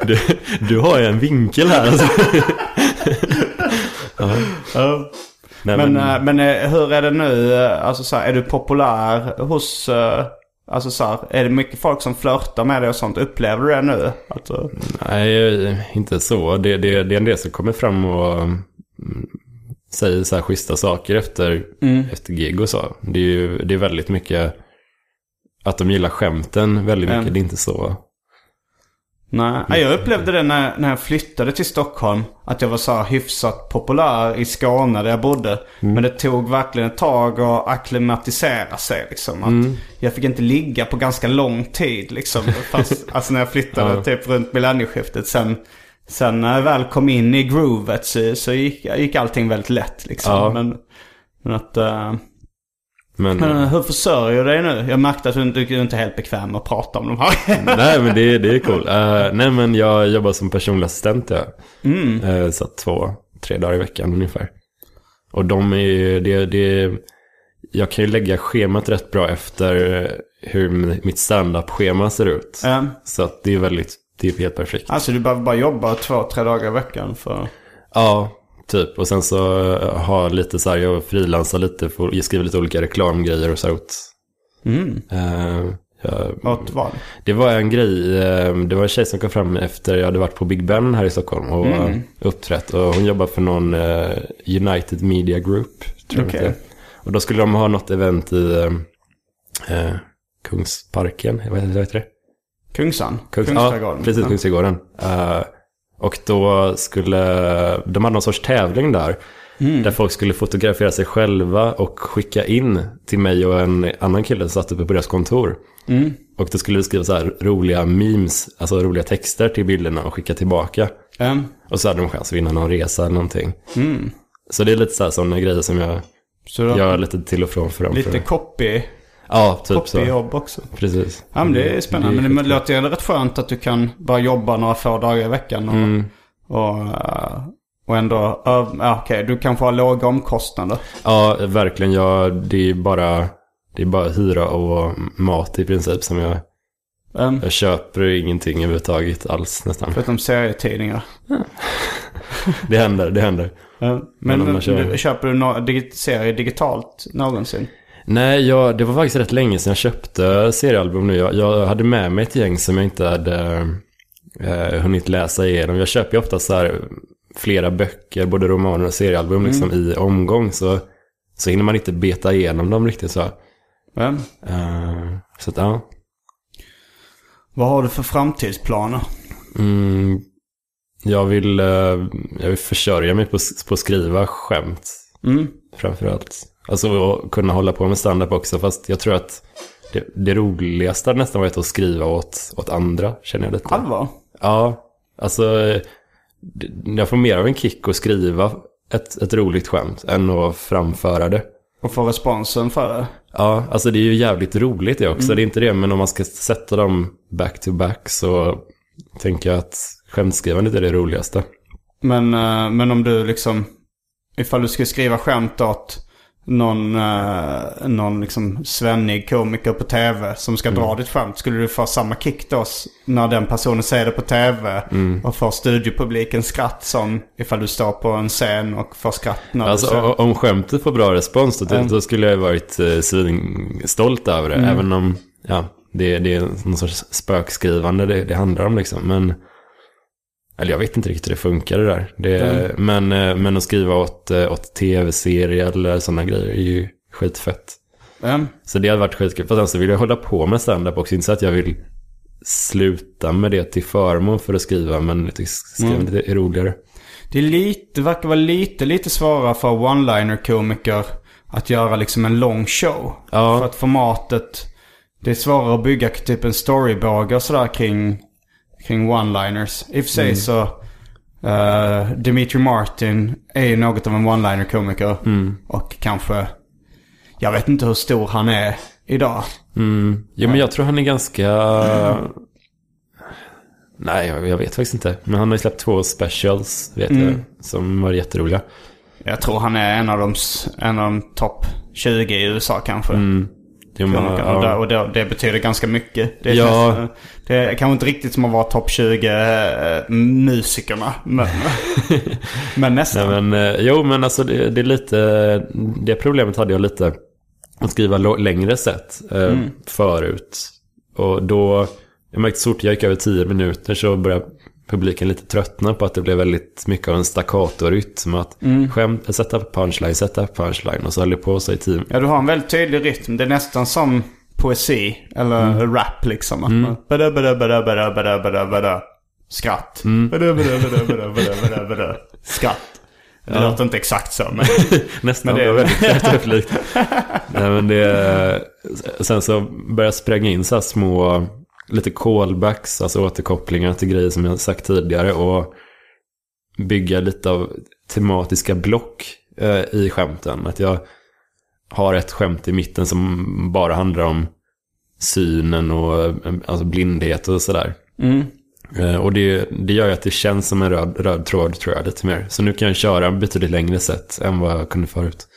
Du, du har ju en vinkel här. Alltså. [LAUGHS] Ja. Nej, Men, men, eh, men eh, hur är det nu? eh, Alltså så här, är du populär hos... Alltså så här, är det mycket folk som flörtar med dig och sånt? Upplever du det nu? Eh, nej, inte så. Det, det, det är en del som kommer fram och mm, säger så här schyssta saker efter, efter gig och så. Det är ju det är väldigt mycket att de gillar skämten väldigt mycket. Mm. Det är inte så. Nej, jag upplevde det när, när jag flyttade till Stockholm. Att jag var så här hyfsat populär i Skåne där jag bodde. Men det tog verkligen ett tag att acklimatisera sig liksom. Att Jag fick inte ligga på ganska lång tid liksom. [LAUGHS] Fast, alltså när jag flyttade Ja. typ runt millennieskiftet. Sen, sen när jag väl kom in i groovet så, så gick, gick allting väldigt lätt liksom. Ja. Men, men att... eh, Men, men eh, hur försörjer du dig nu? Jag märkte att du inte, du är inte helt bekväm att prata om de här. [LAUGHS] nej men det, det är cool. Eh, nej men jag jobbar som personlig assistent ja. Mm. Eh, så två, tre dagar i veckan ungefär. Och de är ju, det, det, jag kan ju lägga schemat rätt bra efter hur mitt stand-up-schema ser ut. Ja. Så att det är väldigt, det är helt perfekt. Alltså du behöver bara jobba två, tre dagar i veckan för... Ja, typ. Och sen så eh, har lite så här, jag frilansar lite, för, jag skriver lite olika reklamgrejer och så åt Mm. eh, Jag, Åt vad? det var en grej, eh, det var en tjej som kom fram efter jag hade varit på Big Ben här i Stockholm och Mm. uppträtt. Och hon jobbar för någon United Media Group. Tror jag det är. Och då skulle de ha något event i eh, Kungsparken, vad heter det? Kungsan? Kungs, Kungsträdgården? Ja, precis, Kungsträdgården. Eh, och då skulle, de hade någon sorts tävling där. Mm. Där folk skulle fotografera sig själva och skicka in till mig och en annan kille som satt uppe på deras kontor. Mm. Och då skulle vi skriva så här roliga memes, alltså roliga texter till bilderna och skicka tillbaka. Mm. Och så hade de chans att vinna någon resa eller någonting. Mm. Så det är lite så här sådana grejer som jag Så har gör lite till och från för dem. lite copy, ja, typ så. copyjobb också. Precis. Ja men det är spännande. Det är men det låter ju rätt skönt att du kan bara jobba några få dagar i veckan. Och, Mm. och, eh, och ändå, ja, okej, du kanske har låga omkostnader. Ja, verkligen. Jag, det är bara, det är bara hyra och mat i princip som jag, Um, jag köper ingenting överhuvudtaget alls nästan. förutom serietidningar. Det händer, det händer. Uh, Men men jag- köper du no digi- serier digitalt någonsin? Nej, jag, det var faktiskt rätt länge sedan jag köpte seriealbum nu. Jag, jag hade med mig ett gäng som jag inte hade eh, hunnit läsa igenom. Jag köper ju ofta så här flera böcker, både romaner och seriealbum liksom i omgång. Så, så hinner man inte beta igenom dem riktigt så. Um, Eh, så att ja. vad har du för framtidsplaner? Mm, jag, vill, eh, jag vill försörja mig på, på att skriva skämt Mm. framförallt. Alltså att kunna hålla på med stand-up också. Fast jag tror att det, det roligaste hade nästan varit att skriva åt, åt andra, känner jag lite. Allvar? Ja, alltså jag får mer av en kick att skriva ett, ett roligt skämt än att framföra det. Och få responsen för det? Ja, alltså det är ju jävligt roligt det också. Det är inte det, men om man ska sätta dem back to back så tänker jag att skämtskrivandet är det roligaste. Men, eh, men om du liksom, ifall du skulle skriva skämt åt någon, uh, någon liksom svennig komiker på tv som ska dra ditt skämt. Skulle du få samma kick då när den personen säger det på tv och får studiopubliken skratt som ifall du står på en scen och får skratt när du Alltså o- om skämtet får bra respons då, då skulle jag varit eh, svinstolt över det. Även om ja, det, det är någon sorts spökskrivande det, det handlar om liksom. Men, eller jag vet inte riktigt hur det funkar det där. Det, men, eh, men att skriva åt, eh, åt tv-serier eller sådana grejer är ju skitfett. Mm. Så det hade varit skitkul. Fast sen så vill jag hålla på med stand-up också. Inte så att jag vill sluta med det till förmån för att skriva. Men jag tycker skrivandet är roligare. Det är lite, verkar vara lite, lite svårare för one-liner-komiker att göra liksom en lång show. Ja. För att formatet, det är svårare att bygga typ en storybåge och sådär kring, kring one-liners. I och för sig Mm. så, uh, Dimitri Martin är ju något av en one-liner-komiker. Mm. Och kanske, jag vet inte hur stor han är idag. Mm. Jo, men jag tror han är ganska... [CLEARS THROAT] Nej, jag, vet faktiskt inte. Men han har ju släppt två specials, vet jag, som var jätteroliga. Jag tror han är en av de, s- en av de topp 20 i USA kanske. Jo, men. Och, det, ja. och det, det betyder ganska mycket. Det, Ja. känns, det är kanske inte riktigt som att vara topp 20 äh, musikerna. Men, [LAUGHS] men nästan. Nej, men, eh, jo, men alltså det, det är lite... Det problemet hade jag lite att skriva längre set eh, förut. Och då... Jag märkte så fort jag gick över tio minuter så började publiken lite tröttna på att det blev väldigt mycket av en staccato-rytm. Att skämt, sätta punchline, sätta punchline och så höll det på så i tio Ja, du har en väldigt tydlig rytm. Det är nästan som poesi. Eller rap liksom. Att man, bada, bada, bada, bada, bada, bada, bada. Skratt. Bada, bada, bada, bada, bada, bada, bada. Skratt. Det låter inte exakt så men... Nästan, Men det det- var väldigt karaktärlikt. Nej men det... Sen så började jag spränga in så här små, lite callbacks, alltså återkopplingar till grejer som jag sagt tidigare. Och bygga lite av tematiska block eh, i skämten. Att jag har ett skämt i mitten som bara handlar om synen och eh, alltså blindhet och sådär. Mm. Eh, Och det, det gör ju att det känns som en röd, röd tråd tror jag lite mer. Så nu kan jag köra betydligt längre sätt än vad jag kunde förut.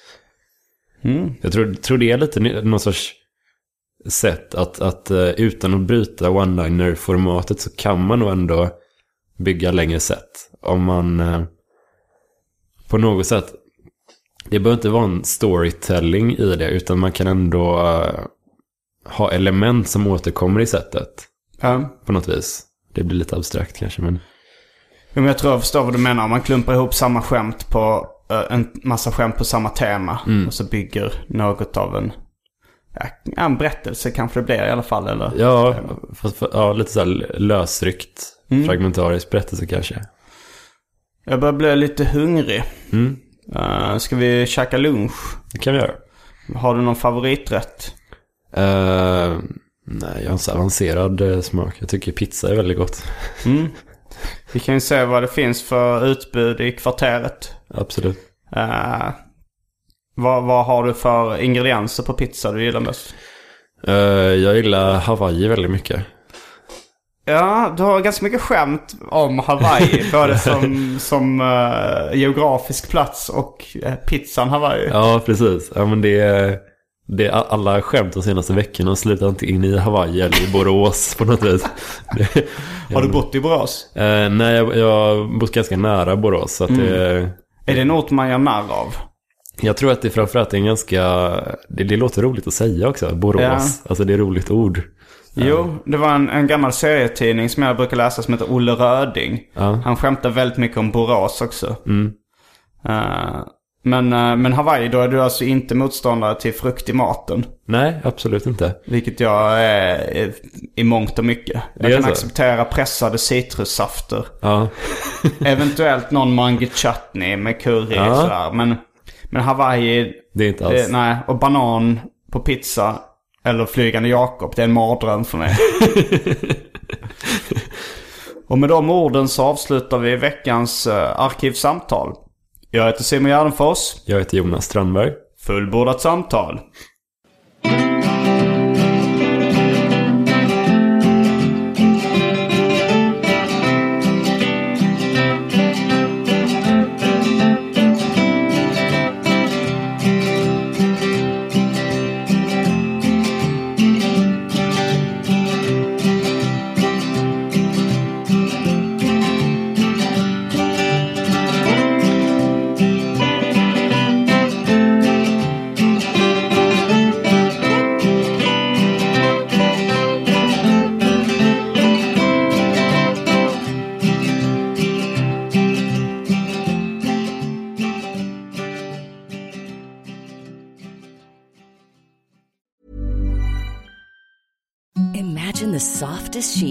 Mm. Jag tror, tror det är lite någon sorts sätt att, att eh, utan att bryta one-liner-formatet så kan man nog ändå bygga längre sätt. Om man eh, på något sätt, det behöver inte vara en storytelling i det utan man kan ändå eh, ha element som återkommer i sättet Ja. på något vis. Det blir lite abstrakt kanske, men jag tror jag förstår vad du menar. Man klumpar ihop samma skämt på en massa skämt på samma tema. Och så bygger något av en, ja, en berättelse kanske det blir i alla fall. Eller? ja, fast, för- ja lite så här lösryckt, fragmentarisk berättelse kanske. Jag börjar bli lite hungrig. Mm, Uh, ska vi käka lunch? det kan vi göra. Har du någon favoriträtt? Eh, nej, jag har en så avancerad eh, smak. Jag tycker pizza är väldigt gott. [LAUGHS] Mm. Vi kan ju se vad det finns för utbud i kvarteret. Absolut. Uh, vad, vad har du för ingredienser på pizza du gillar mest? Eh, jag gillar Hawaii väldigt mycket. Ja, du har ganska mycket skämt om Hawaii. [LAUGHS] både som, som eh, geografisk plats och eh, pizzan Hawaii. Ja, precis. Ja, men det är, det är alla skämt de senaste veckorna har slutat antingen i Hawaii eller i Borås på något vis. [LAUGHS] Har du bott i Borås? Eh, nej, jag, har bott ganska nära Borås. Så att det, Är det en ort man gör narr av? Jag tror att det framförallt är en ganska... Det, det låter roligt att säga också, Borås. Ja. Alltså det är roligt ord. Jo, det var en, en gammal serietidning som jag brukar läsa som heter Olle Röding. Ja. Han skämtar väldigt mycket om Borås också. Mm. Eh, men, eh, men Hawaii, då är du alltså inte motståndare till frukt i maten. Nej, absolut inte. Vilket jag är i, mångt och mycket. Jag kan så? acceptera pressade citrussafter. Ja, Eventuellt någon mango chutney med curry Ja. sådär. Men, men Hawaii, det är inte alls... nej. Och banan på pizza eller flygande Jakob, det är en mardröm för mig. [LAUGHS] och med de orden så avslutar vi veckans uh, arkivsamtal. Jag heter Simon Gärdenfors. Jag heter Jonas Strandberg. Fullbordat samtal.